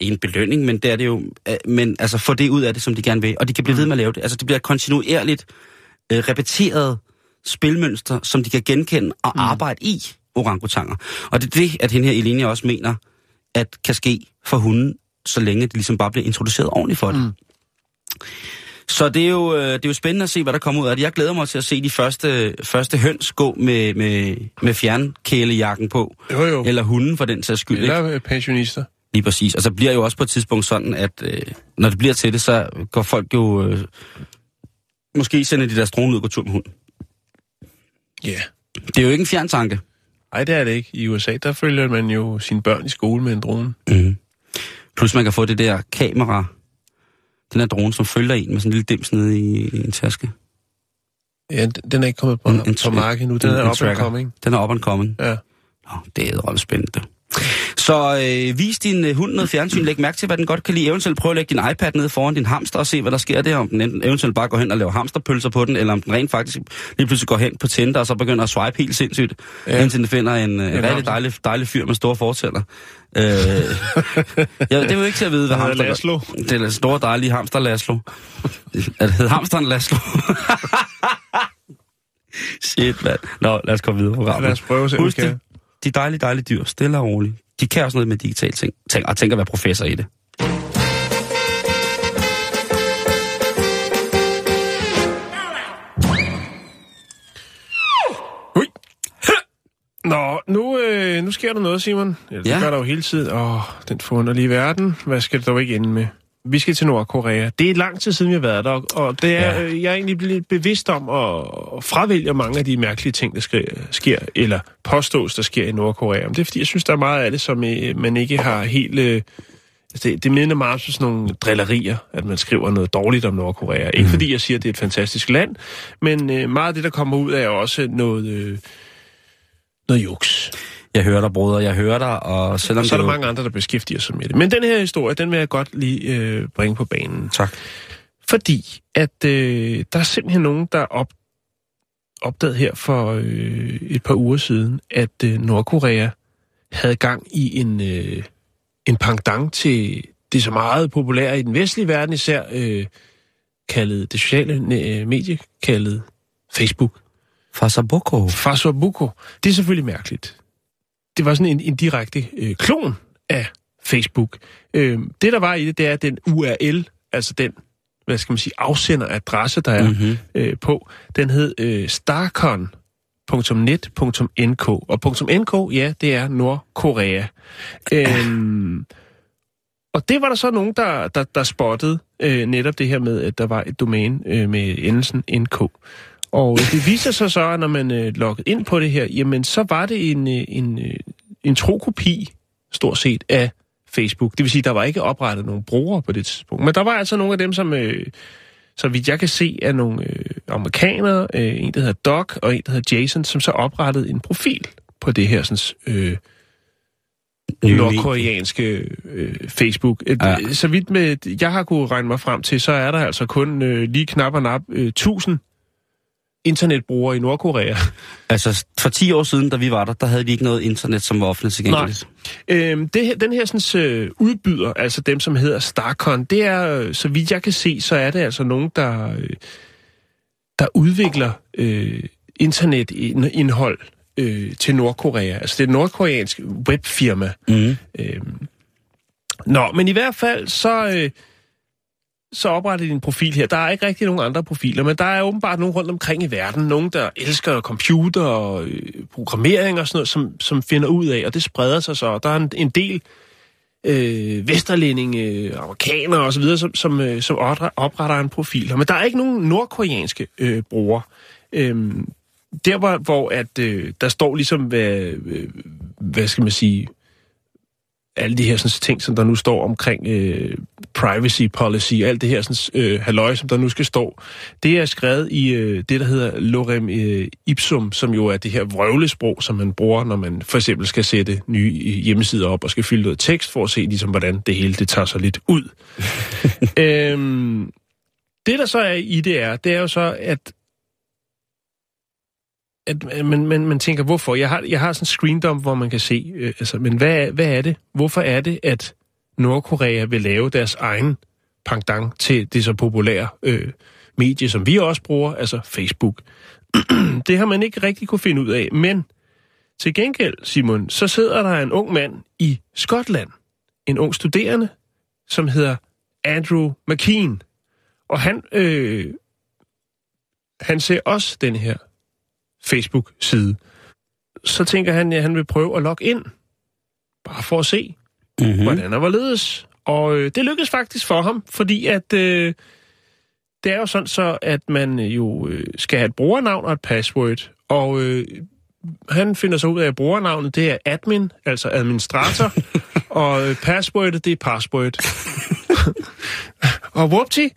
A: en belønning, men det er det jo, øh, men altså få det ud af det, som de gerne vil, og de kan blive ved med at lave det. Altså det bliver kontinuerligt øh, repeteret spilmønster, som de kan genkende og mm. arbejde i orangutanger. Og det er det, at hende her Elenia også mener, at kan ske for hunden, så længe det ligesom bare bliver introduceret ordentligt for det. Mm. Så det er, jo, øh, det er jo spændende at se, hvad der kommer ud af det. Jeg glæder mig til at se de første, første høns gå med, med, med fjernkælejakken på.
B: Jo, jo.
A: Eller hunden for den sags skyld. Ikke?
B: Eller øh, pensionister.
A: Lige præcis. Og så bliver jo også på et tidspunkt sådan, at øh, når det bliver til det, så går folk jo... Øh, måske sender de deres drone ud og går tur med hunden.
B: Ja. Yeah.
A: Det er jo ikke en fjerntanke.
B: Nej, det er det ikke. I USA, der følger man jo sine børn i skole med en drone.
A: Mm. Plus man kan få det der kamera, den her drone, som følger en med sådan en lille dims nede i, i en taske.
B: Ja, den er ikke kommet på,
A: En- en-
B: på markedet nu. Den
A: en-
B: er
A: en
B: up and coming.
A: Den er up and coming.
B: Ja.
A: Nå, det er ret spændende. Så øh, vis din øh, hund noget fjernsyn. Læg mærke til, hvad den godt kan lide. Eventuelt prøv at lægge din iPad ned foran din hamster og se, hvad der sker der. Om den enten- eventuelt bare går hen og laver hamsterpølser på den, eller om den rent faktisk lige pludselig går hen på Tinder og så begynder at swipe helt sindssygt, ja. Indtil den finder en, øh, en rigtig
B: hamster.
A: dejlig, dejlig fyr med store fortæller. Øh, ja, det er jo ikke til at vide, hvad hamster...
B: Laszlo.
A: Det er den store, dejlige hamster Laszlo. Er det hed hamsteren Laszlo? Shit, mand. Nå, lad os komme videre på programmet.
B: Lad os prøve vi
A: Husk
B: kan.
A: det. De dejlige, dejlige dyr, stille og roligt. De kan også noget med digitale ting, ting og tænker at være professor i det.
B: Nå, nu, øh, nu sker der noget, Simon. Ja, det
A: Ja.
B: gør der jo hele tiden. Åh, den forunderlige verden. Hvad skal det dog ikke ende med? Vi skal til Nordkorea. Det er lang tid siden, vi har været der, og- det er,
A: Ja.
B: ja. jeg er egentlig blevet bevidst om at, fravælge mange af de mærkelige ting, der sker, sker, eller påstås, der sker i Nordkorea. Men det er, fordi jeg synes, der er meget af det, som øh, man ikke har helt... Øh, altså, det, det minder meget om sådan nogle drillerier, at man skriver noget dårligt om Nordkorea. Ikke
A: Mhm.
B: fordi jeg siger, at det er et fantastisk land, men øh, meget af det, der kommer ud, er også noget... Øh, noget juks.
A: Jeg hører dig, bruder, jeg hører dig, og selvom
B: Og så er der
A: jo-
B: mange andre, der beskæftiger sig med det. Men den her historie, den vil jeg godt lige øh, bringe på banen.
A: Tak.
B: Fordi at øh, der er simpelthen nogen, der op, opdagede her for øh, et par uger siden, at øh, Nordkorea havde gang i en, øh, en pendant til det så meget populære i den vestlige verden, især øh, kaldet det sociale øh, medie, kaldet Facebook.
A: Fasaboko.
B: Facebook. Det er selvfølgelig mærkeligt. Det var sådan en, en direkte øh, klon af Facebook. Øh, det, der var i det, det er den URL, altså den, hvad skal man sige, afsenderadresse, der er
A: Mhm.
B: mm-hmm. øh, på, den hed øh, starcon.net.nk. Og .nk, ja, det er Nordkorea. Øhm, og det var der så nogen, der, der, der spottede øh, netop det her med, at der var et domæne øh, med endelsen NK. Og det viser sig så, at når man øh, loggede ind på det her, jamen så var det en, øh, en, øh, en tro-kopi, stort set, af Facebook. Det vil sige, der var ikke oprettet nogen brugere på det tidspunkt. Men der var altså nogle af dem, som, øh, så vidt jeg kan se, er nogle øh, amerikanere, øh, en der hedder Doc og en der hedder Jason, som så oprettede en profil på det her sådan, øh, nordkoreanske øh, Facebook.
A: Ja.
B: Ja. Så vidt med, jeg har kunne regne mig frem til, så er der altså kun øh, lige knap og nap øh, 1000 internetbrugere i Nordkorea.
A: Altså, for 10 år siden, da vi var der, der havde vi ikke noget internet, som var offentligt tilgængeligt.
B: Øhm, det her, den her sådan, øh, udbyder, altså dem, som hedder Starcon, det er, øh, så vidt jeg kan se, så er det altså nogen, der, øh, der udvikler øh, internetindhold øh, til Nordkorea. Altså det er et nordkoreansk webfirma.
A: Mm.
B: Øhm. Nå, men i hvert fald, så, øh, så opretter din profil her. Der er ikke rigtig nogen andre profiler, men der er åbenbart nogen rundt omkring i verden. Nogen, der elsker computer og øh, programmering og sådan noget, som, som finder ud af, og det spreder sig så. Der er en, en del øh, vesterlændinge, øh, amerikanere osv., som, som, øh, som opretter- en profil her. Men der er ikke nogen nordkoreanske øh, brugere. Øh, der hvor, hvor at, øh, der står ligesom, hvad, øh, hvad skal man sige, alle de her sådan, ting, som der nu står omkring øh, privacy policy, alt det her sådan, øh, halløj, som der nu skal stå, det er skrevet i øh, det, der hedder Lorem øh, Ipsum, som jo er det her vrøvlesprog, som man bruger, når man for eksempel skal sætte nye hjemmesider op og skal fylde noget tekst for at se, ligesom, hvordan det hele det tager sig lidt ud. øhm, det, der så er i det er, det er jo så, at at man, man, man tænker, hvorfor? Jeg har, jeg har sådan en screendom, hvor man kan se, øh, altså, men hvad, hvad er det? Hvorfor er det, at Nordkorea vil lave deres egen pangdang til det så populære øh, medie, som vi også bruger, altså Facebook. det har man ikke rigtig kunne finde ud af, men til gengæld, Simon, så sidder der en ung mand i Skotland, en ung studerende, som hedder Andrew McKean. Og han, øh, han ser også den her Facebook-side. Så tænker han, at han vil prøve at logge ind, bare for at se, mm-hmm. hvordan og hvorledes. Og øh, det lykkedes faktisk for ham, fordi at øh, det er jo sådan så, at man jo øh, skal have et brugernavn og et password. Og øh, han finder så ud af, at brugernavnet det er admin, altså administrator, og øh, passwordet det er password. og whoopty,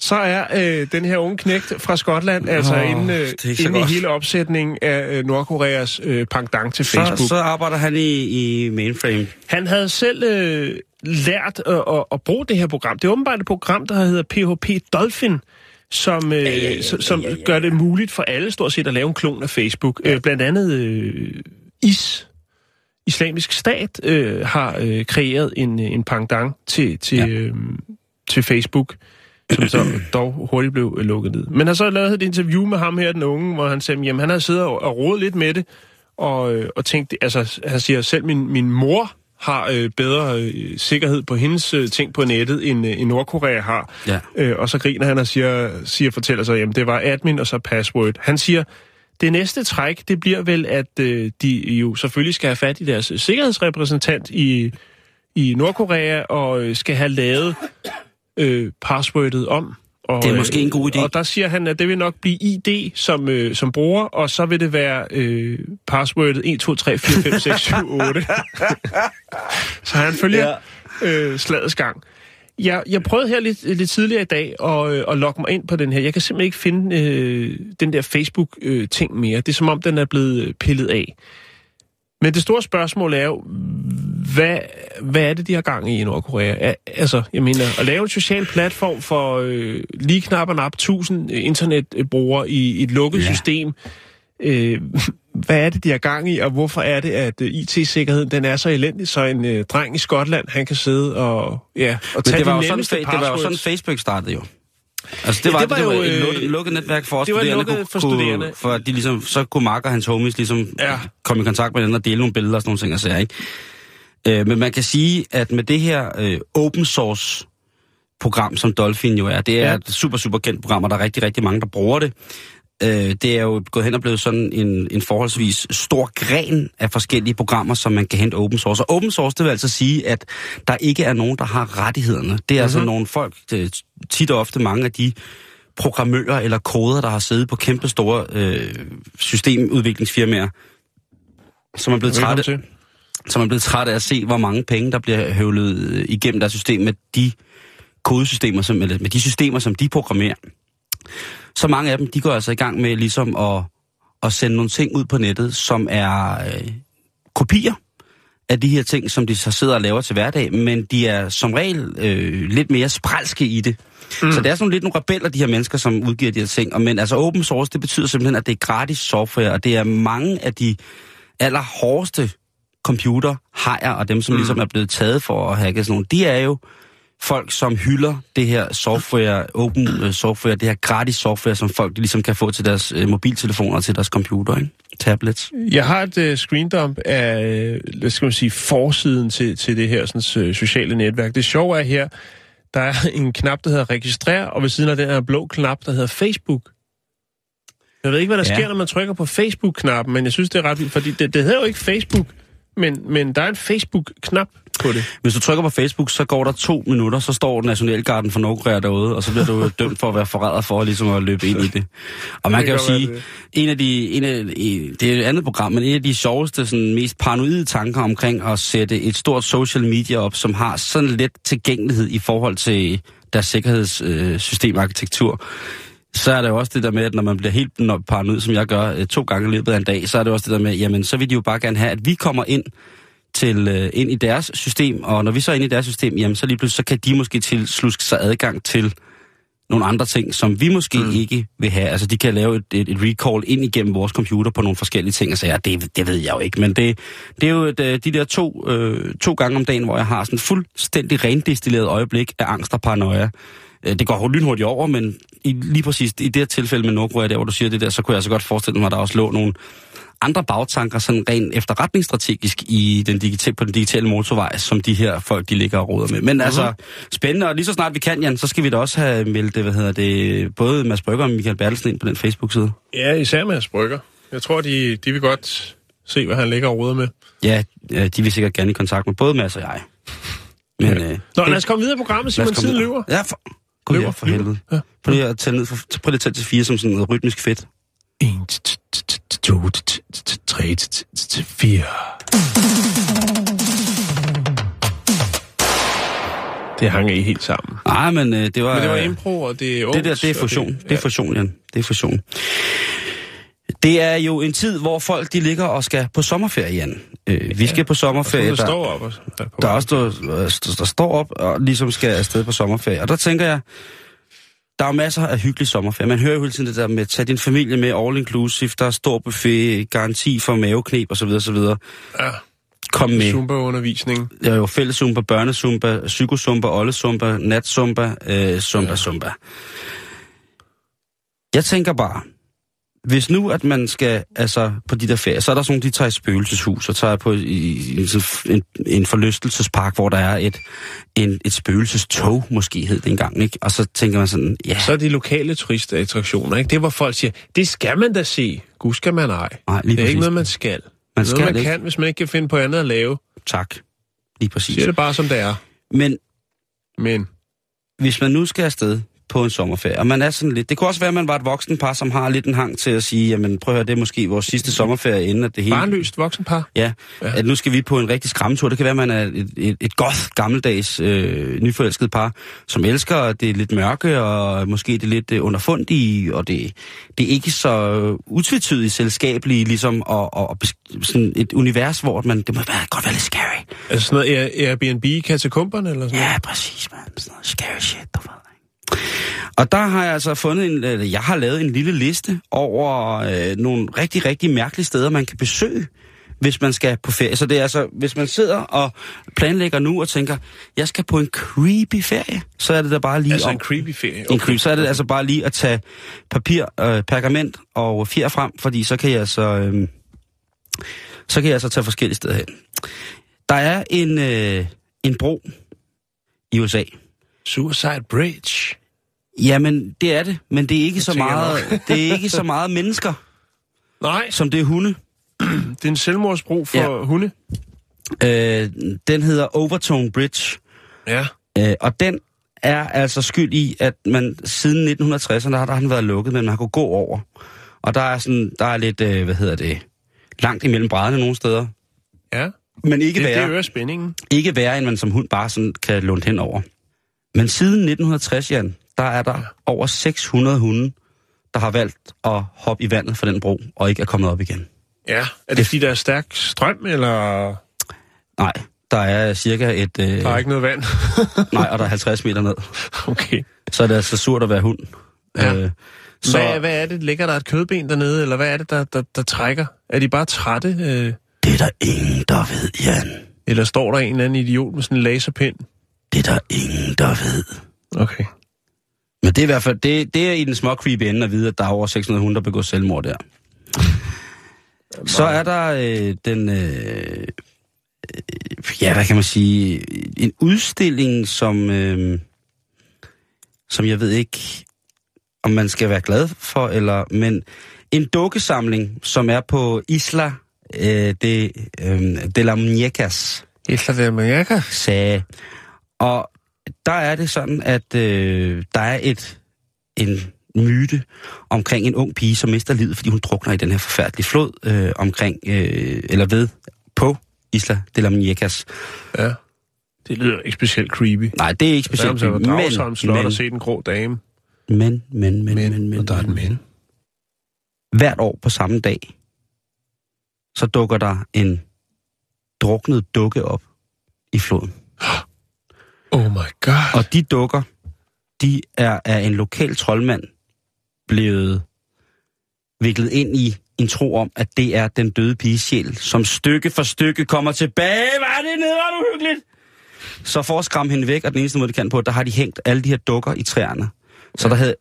B: så er øh, den her unge knægt fra Skotland oh, altså inde, øh, inde i hele opsætningen af øh, Nordkoreas øh, pangdang til Facebook.
A: Så, så arbejder han i, i mainframe.
B: Han havde selv øh, lært at, at, at bruge det her program. Det er åbenbart et program, der hedder PHP Dolphin, som, øh, ja, ja, ja, som ja, ja, ja. gør det muligt for alle stort set at lave en klon af Facebook. Ja. Øh, blandt andet øh, IS, Islamisk Stat, øh, har øh, kreeret en, en pangdang til, til, ja. øh, til Facebook som så dog hurtigt blev øh, lukket ned. Men han så lavet et interview med ham her, den unge, hvor han sagde, jamen han har siddet og, rodet lidt med det, og, øh, og tænkt, altså han siger, selv min, min mor har øh, bedre øh, sikkerhed på hendes øh, ting på nettet, end, øh, end Nordkorea har. Ja. Øh, og så griner han og siger, siger fortæller sig, jamen det var admin og så password. Han siger, det næste træk, det bliver vel, at øh, de jo selvfølgelig skal have fat i deres sikkerhedsrepræsentant i, i Nordkorea, og øh, skal have lavet øh, passwordet om. Og,
A: det er måske en god idé.
B: Og der siger han, at det vil nok blive ID som, øh, som bruger, og så vil det være øh, passwordet 1, 2, 3, 4, 5, 6, 7, 8. så han følger ja. øh, slagets gang. Jeg, jeg prøvede her lidt, lidt tidligere i dag at, øh, at logge mig ind på den her. Jeg kan simpelthen ikke finde øh, den der Facebook-ting øh, mere. Det er som om, den er blevet pillet af. Men det store spørgsmål er jo, hvad, hvad er det, de har gang i i Nordkorea? Altså, jeg mener, at lave en social platform for øh, lige knap og nap 1000 internetbrugere i, i et lukket ja. system. Øh, hvad er det, de har gang i, og hvorfor er det, at uh, IT-sikkerheden den er så elendig, så en uh, dreng i Skotland, han kan sidde og, ja, og tage
A: det var
B: de
A: jo sådan, Det var jo sådan, Facebook startede jo. Altså, det var, ja, det var, det var jo et lukket, lukket netværk for os det studerende. Var
B: for studerende. Kunne,
A: for at de ligesom, så kunne Mark og hans homies ligesom ja. komme i kontakt med den og dele nogle billeder og sådan nogle ting og sager, ikke? Øh, men man kan sige, at med det her øh, open source program, som Dolphin jo er, det er ja. et super, super kendt program, og der er rigtig, rigtig mange, der bruger det. Øh, det er jo gået hen og blevet sådan en, en forholdsvis stor gren af forskellige programmer, som man kan hente open source. Og open source, det vil altså sige, at der ikke er nogen, der har rettighederne. Det er mm-hmm. altså mhm. nogle folk, det, tit og ofte mange af de programmører eller koder, der har siddet på kæmpe store øh, systemudviklingsfirmaer, som er blevet trætte som er blevet træt af at se, hvor mange penge, der bliver høvlet øh, igennem deres system med de kodesystemer, som, eller med de systemer, som de programmerer. Så mange af dem, de går altså i gang med ligesom at, at sende nogle ting ud på nettet, som er øh, kopier af de her ting, som de så sidder og laver til hverdag, men de er som regel øh, lidt mere spralske i det. Mm. Så det er sådan lidt nogle rebeller, de her mennesker, som udgiver de her ting. Og, men altså open source, det betyder simpelthen, at det er gratis software, og det er mange af de allerhårdeste computer hajer og dem, som mm. ligesom er blevet taget for at hacke sådan nogle, de er jo folk, som hylder det her software, open uh, software, det her gratis software, som folk de ligesom kan få til deres uh, mobiltelefoner og til deres computer, ikke? tablets.
B: Jeg har et uh, screendump af, hvad skal man sige, forsiden til, til det her sådan, uh, sociale netværk. Det sjove er her, der er en knap, der hedder registrer, og ved siden af den er blå knap, der hedder Facebook. Jeg ved ikke, hvad der ja. sker, når man trykker på Facebook-knappen, men jeg synes, det er ret vildt, fordi det, det hedder jo ikke Facebook men, men der er en Facebook-knap på det.
A: Hvis du trykker på Facebook, så går der to minutter, så står Nationalgarden for Nordkorea derude, og så bliver du dømt for at være forræder for ligesom at løbe ind i det. Og man kan jo sige, en af de, en af, det er et andet program, men en af de sjoveste, sådan, mest paranoide tanker omkring at sætte et stort social media op, som har sådan let tilgængelighed i forhold til deres sikkerhedssystemarkitektur, øh, så er det jo også det der med, at når man bliver helt paranoid, som jeg gør øh, to gange i løbet af en dag, så er det også det der med, jamen så vil de jo bare gerne have, at vi kommer ind til øh, ind i deres system, og når vi så er inde i deres system, jamen så lige pludselig, så kan de måske tilsluske sig adgang til nogle andre ting, som vi måske mm. ikke vil have. Altså, de kan lave et, et, et recall ind igennem vores computer på nogle forskellige ting, og så ja, det, det ved jeg jo ikke. Men det, det er jo et, øh, de der to, øh, to gange om dagen, hvor jeg har sådan fuldstændig rendestilleret øjeblik af angst og paranoia. Øh, Det går lynhurtigt over, men i, lige præcis i det her tilfælde med Nordkorea, der hvor du siger det der, så kunne jeg så godt forestille mig, at der også lå nogle andre bagtanker, sådan rent efterretningsstrategisk i den digitale, på den digitale motorvej, som de her folk, de ligger og råder med. Men uh-huh. altså, spændende, og lige så snart vi kan, Jan, så skal vi da også have meldt, det, hvad hedder det, både Mads Brygger og Michael Bertelsen ind på den Facebook-side.
B: Ja, især med Brygger. Jeg tror, de, de vil godt se, hvad han ligger og roder med.
A: Ja, de vil sikkert gerne i kontakt med både Mads og jeg. Men,
B: Ja.
A: øh,
B: Nå, lad os komme videre i programmet, Simon. Tiden løber.
A: Ja, for, Gud,
B: Løber,
A: ja, for helvede.
B: Ja.
A: Prøv lige at tage ned, for, prøv lige at tage til fire som sådan noget rytmisk fedt.
B: 1, 2, 3, 4. Det hang ikke helt sammen.
A: Nej, men øh, det var...
B: Men det var impro, og det er
A: Det der, det er fusion. Det er fusion, Jan. Det er fusion. Det er jo en tid, hvor folk de ligger og skal på sommerferie, Jan. Øh, vi skal på sommerferie.
B: Der,
A: Der,
B: står op. Og, der,
A: der, er også, der, der står op og ligesom skal afsted på sommerferie. Og der tænker jeg, der er masser af hyggelig sommerferie. Man hører jo hele tiden det der med, at tage din familie med all inclusive, der er stor buffet, garanti for mavekneb osv. osv.
B: Ja,
A: Kom med.
B: Zumba-undervisning.
A: Der er jo fællesumba, børnesumba, psykosumba, ollesumba, natsumba, øh, sumba, ja. sumba. Jeg tænker bare, hvis nu, at man skal, altså på de der ferier, så er der sådan nogle, de tager i spøgelseshus, og tager på i, en, en forlystelsespark, hvor der er et, en, et spøgelsestog, måske hed det engang, ikke? Og så tænker man sådan, ja,
B: Så er de lokale turistattraktioner, ikke? Det er, hvor folk siger, det skal man da se. Gud skal man ej.
A: nej, lige
B: Det er ikke
A: præcis.
B: noget, man skal.
A: Man
B: det er
A: skal
B: noget, man
A: ikke.
B: kan, hvis man ikke kan finde på andet at lave.
A: Tak. Lige præcis.
B: Siger det bare, som det er.
A: Men
B: Men
A: hvis man nu skal afsted på en sommerferie, og man er sådan lidt... Det kunne også være, at man var et voksen par, som har lidt en hang til at sige, jamen prøv at høre, det er måske vores sidste sommerferie, inden at det hele...
B: barnløst voksenpar.
A: Ja,
B: Ja.
A: ja, at nu skal vi på en rigtig skræmmetur. Det kan være, at man er et, et, et godt, gammeldags, øh, nyforelsket par, som elsker, det er lidt mørke, og måske det er lidt øh, underfundige, og det, det er ikke så øh, utvetydigt selskabelige, ligesom, og, og, og sådan et univers, hvor man, det må være, godt være lidt scary.
B: Altså sådan noget Air- Airbnb i katakomberne, eller sådan noget.
A: Ja, præcis, man. Sådan noget scary shit, du ved. Og der har jeg altså fundet en, jeg har lavet en lille liste over øh, nogle rigtig, rigtig mærkelige steder, man kan besøge, hvis man skal på ferie. Så det er altså, hvis man sidder og planlægger nu og tænker, jeg skal på en creepy ferie, så er det da bare lige
B: Altså
A: om,
B: en creepy ferie.
A: en creep, så er det altså bare lige at tage papir, øh, pergament og fjer frem, fordi så kan jeg så, øh, så kan jeg så tage forskellige steder hen. Der er en, øh, en bro i USA,
B: Suicide Bridge.
A: Jamen, det er det, men det er ikke, så meget, det er ikke så meget mennesker,
B: Nej,
A: som det er hunde.
B: det er en selvmordsbro for
A: Ja.
B: hunde.
A: Øh, den hedder Overtone Bridge,
B: Ja.
A: øh, og den er altså skyld i, at man siden 1960'erne har, der har den været lukket, men man har kunnet gå over. Og der er sådan, der er lidt, øh, hvad hedder det, langt imellem brædderne nogle steder.
B: Ja,
A: Men ikke
B: det, det
A: værre,
B: øger spændingen.
A: ikke værre, end man som hund bare sådan kan lunde hen over. Men siden 1960, Jan, der er der over 600 hunde, der har valgt at hoppe i vandet for den bro, og ikke er kommet op igen.
B: Ja. Er det fordi, der er stærk strøm, eller
A: Nej, der er cirka et... Øh,
B: der er ikke noget vand?
A: Nej, og der er 50 meter ned.
B: okay.
A: Så er det altså surt at være hund.
B: Ja.
A: Øh,
B: så Hvad, hvad er det? Ligger der et kødben dernede, eller hvad er det, der, der, der trækker? Er de bare trætte? Øh,
A: det er der ingen, der ved, Jan.
B: eller står der en eller anden idiot med sådan en laserpind?
A: Det er der ingen, der ved.
B: Okay.
A: Men det er i hvert fald, det, det er i den små creepy ende at vide, at der er over 600 hunde, der begår selvmord der. Så er der øh, den, øh, øh, ja, hvad kan man sige, en udstilling, som, øh, som jeg ved ikke, om man skal være glad for, eller, men en dukkesamling, som er på Isla øh, de, øh, de la Muñecas
B: Isla de America?
A: sagde. Og der er det sådan, at øh, der er et en myte omkring en ung pige, som mister livet, fordi hun drukner i den her forfærdelige flod øh, omkring, øh, eller ved, på Isla de la Muñecas.
B: Ja. Det lyder ikke specielt creepy.
A: Nej, det er ikke
B: Specielt,
A: specielt,
B: men, Dragsholm Slot
A: men,
B: og se den grå dame.
A: men, men, men, men, men, men,
B: og der er et men.
A: hvert år på samme dag, så dukker der en druknet dukke op i floden.
B: Oh my god.
A: Og de dukker, de er af en lokal troldmand blevet viklet ind i en tro om, at det er den døde piges sjæl, som stykke for stykke kommer tilbage. Hvad er det nederen uhyggeligt? Så for at skræmme hende væk, og den eneste måde, de kan på, der har de hængt alle de her dukker i træerne. Så der havde...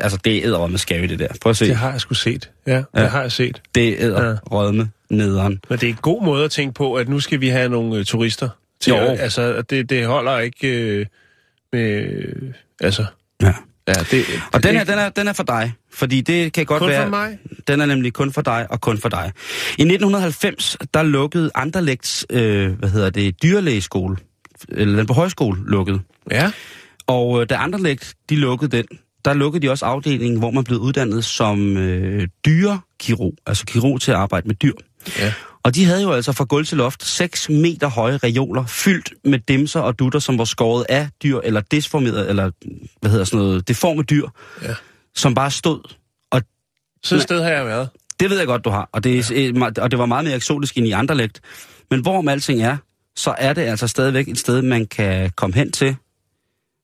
A: Altså, det er æderrømme skæve, det der. Prøv at se.
B: Det har jeg sgu set. Ja, det
A: Ja.
B: har jeg set.
A: Det er æderrømme nederen.
B: Men det er en god måde at tænke på, at nu skal vi have nogle øh, turister. Til,
A: Jo.
B: at- Altså, det, det holder ikke øh, med... Altså,
A: Ja.
B: ja, det,
A: Og den
B: det,
A: her, den er, den er for dig, fordi det kan godt
B: kun
A: være...
B: for mig.
A: Den er nemlig kun for dig og kun for dig. I 1990, der lukkede Anderlechts, øh, hvad hedder det, dyrlægeskole, eller den på højskole lukkede.
B: Ja,
A: Og øh, da Anderlecht, de lukkede den, der lukkede de også afdelingen, hvor man blev uddannet som øh, dyrekirurg, altså kirurg til at arbejde med dyr.
B: ja.
A: Og de havde jo altså fra gulv til loft 6 meter høje reoler, fyldt med dimser og dutter, som var skåret af dyr, eller disformeret, eller hvad hedder sådan noget, deforme dyr,
B: Ja.
A: som bare stod. Og
B: Sådan et sted har jeg været.
A: det ved jeg godt, du har. Og det, ja. og det var meget mere eksotisk end i andre lægt. Men hvorom alting er, så er det altså stadigvæk et sted, man kan komme hen til.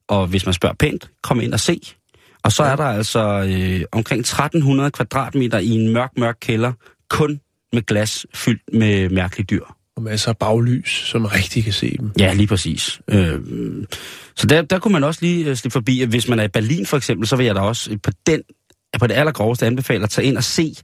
A: Og hvis man spørger pænt, komme ind og se. Og så er der altså øh, omkring 1300 kvadratmeter i en mørk, mørk kælder, kun med glas fyldt med mærkelige dyr.
B: Og masser af baglys, så man rigtig kan se dem.
A: Ja, lige præcis. Øh, så der, der kunne man også lige øh, slippe forbi. Hvis man er i Berlin for eksempel, så vil jeg da også på, den, på det allergroveste anbefale at tage ind og se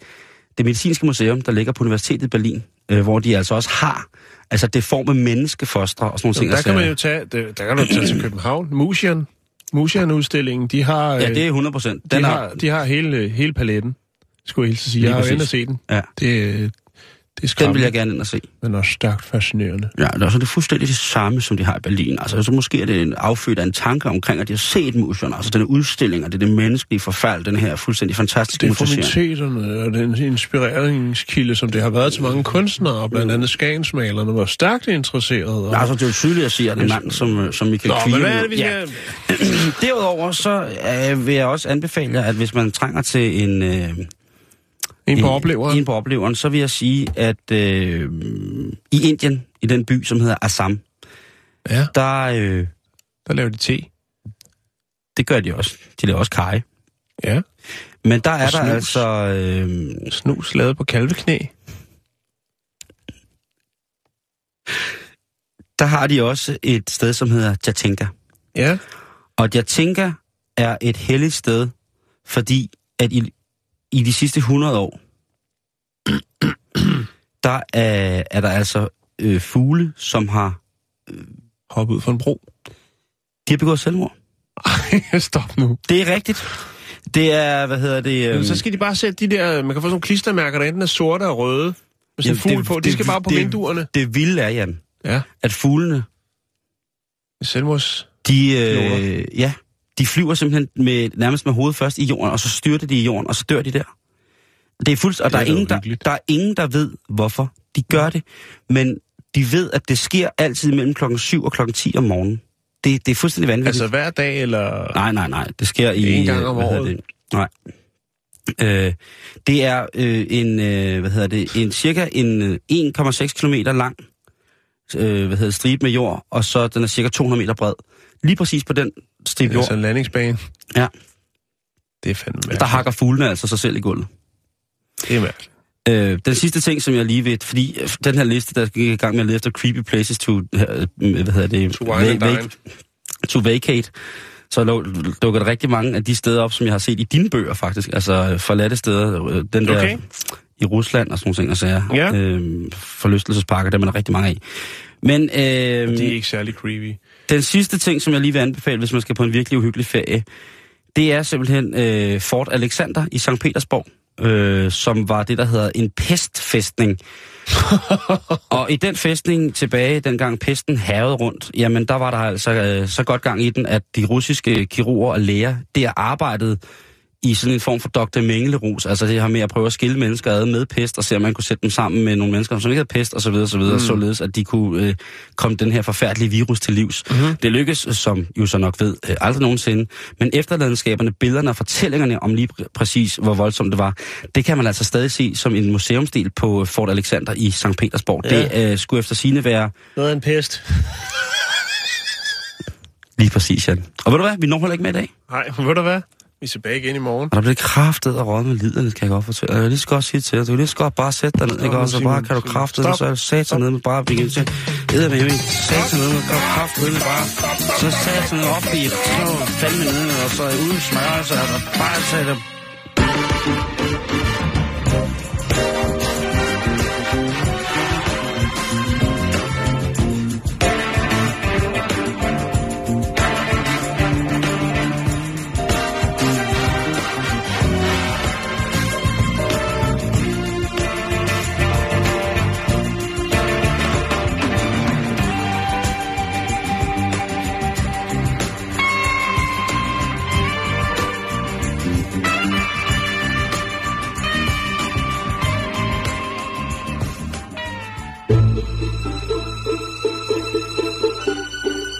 A: det medicinske museum, der ligger på Universitetet i Berlin, øh, hvor de altså også har altså det form af menneskefostre og sådan nogle ting.
B: der kan man jo tage, der, der kan du tage til København. Museum. Museum-udstillingen, de har,
A: Ja,
B: øh,
A: det er 100 procent.
B: de har, de har hele, hele paletten, skulle jeg hilse sige. Jeg har jo og se den.
A: Ja.
B: Det, øh, det er
A: Den vil
B: skræmmende,
A: jeg gerne ind og se.
B: men også stærkt fascinerende.
A: Ja, det er, også, det er fuldstændig det samme, som de har i Berlin. Altså, så måske er det en affødt af en tanke omkring, at de har set museerne. Altså, den udstilling, og det er det menneskelige forfald, den her fuldstændig fantastiske.
B: Deformiteterne og den inspireringskilde, som det har været til mange kunstnere, blandt andet skagensmalerne, var stærkt interesserede.
A: Ja, altså, det er jo tydeligt at sige, at en mand som, øh, som Michael
B: Nå,
A: Kvium...
B: men hvad er det, vi
A: Ja.
B: skal...
A: Derudover så øh, vil jeg også anbefale jer, at hvis man trænger til en... Øh,
B: En på opleveren?
A: En på opleveren, så vil jeg sige, at øh, i Indien, i den by, som hedder Assam,
B: Ja,
A: der... Øh,
B: der laver de te.
A: det gør de også. De laver også kaj.
B: Ja.
A: Men der er
B: Og
A: der
B: snus.
A: altså... Øh,
B: Snus lavet på kalveknæ.
A: der har de også et sted, som hedder Jatinka.
B: Ja.
A: Og Jatinka er et helligt sted, fordi at i, i de sidste 100 år, der er, er der altså øh, fugle, som har,
B: Hoppe ud fra en bro.
A: de har begået selvmord.
B: Stop nu.
A: Det er rigtigt. Det er, hvad hedder det...
B: Jamen,
A: øhm,
B: så skal de bare sætte de der... Man kan få sådan nogle klistermærker, der enten er sorte og røde. Med sådan en
A: jamen,
B: fugl
A: det-
B: på. De
A: det-
B: skal bare på
A: det-
B: vinduerne.
A: Det vilde er, Jan,
B: Ja.
A: at fuglene,
B: Selvmords...
A: de, øh, ja, de flyver simpelthen med, nærmest med hovedet først i jorden, og så styrter de i jorden, og så dør de der. Det er fuldst, og
B: er
A: der er, ingen, der, der er ingen, der ved, hvorfor de gør det. Men de ved, at det sker altid mellem klokken 7 og klokken 10 om morgenen. Det, det er fuldstændig vanvittigt.
B: Altså hver dag, eller...
A: Nej, nej, nej. Det sker i...
B: En gang
A: øh,
B: om året?
A: Det? Nej. Øh, det er øh, en, øh, hvad hedder det, en cirka en øh, 1,6 km lang øh, hvad hedder det, stribe med jord, og så den er cirka 200 meter bred. Lige præcis på den stribe jord,
B: Altså en landingsbane.
A: Ja.
B: Det er fandme mærkeligt.
A: der hakker fuglene altså sig selv i gulvet.
B: Det er mærkeligt.
A: Øh, den sidste ting, som jeg lige ved, fordi øh, den her liste, der gik i gang med at lede efter creepy places to, øh, hvad hedder det,
B: To
A: va- vac- to vacate, så dukker der rigtig mange af de steder op, som jeg har set i dine bøger faktisk, altså øh, forladte steder, den der
B: Okay.
A: i Rusland og sådan nogle ting, og sager.
B: Ja.
A: Øh, forlystelsesparker, dem er der rigtig mange af. Men øh,
B: Det er ikke særlig creepy.
A: Den sidste ting, som jeg lige vil anbefale, hvis man skal på en virkelig uhyggelig ferie, det er simpelthen øh, Fort Alexander i St. Petersborg, øh, som var det, der hedder en pestfæstning. og i den fæstning tilbage, dengang pesten havede rundt, jamen der var der altså øh, så godt gang i den, at de russiske kirurger og læger der arbejdede i sådan en form for Dr. Mengelerus, altså det her med at prøve at skille mennesker ad med pest, og se om man kunne sætte dem sammen med nogle mennesker, som ikke havde pest, og så videre, så videre, mm. således at de kunne øh, komme den her forfærdelige virus til livs. Mm-hmm. Det lykkedes, som jo så nok ved, øh, aldrig nogensinde, men efterladenskaberne, billederne og fortællingerne om lige pr- præcis, hvor voldsomt det var, det kan man altså stadig se som en museumsdel på Fort Alexander i St. Petersborg.
B: Ja.
A: Det øh, skulle efter sine være
B: Noget af en pest.
A: Lige præcis, Jan. Og ved du hvad, vi når heller ikke med i dag.
B: Nej, ved du hvad? Vi er tilbage igen i morgen.
A: Og der bliver kraftet og råd med liderne, kan jeg godt fortælle. Jeg vil lige så godt sige til dig, du vil lige så godt bare sætte dig ned, ikke?
B: nu,
A: Og bare kan du kraftet, så er du sat ned med bare begynde til. Æder med mig, sat ned med bare kraftet med bare. Så sat ned op i, så fandme ned, og så uden smørelse, og bare sætte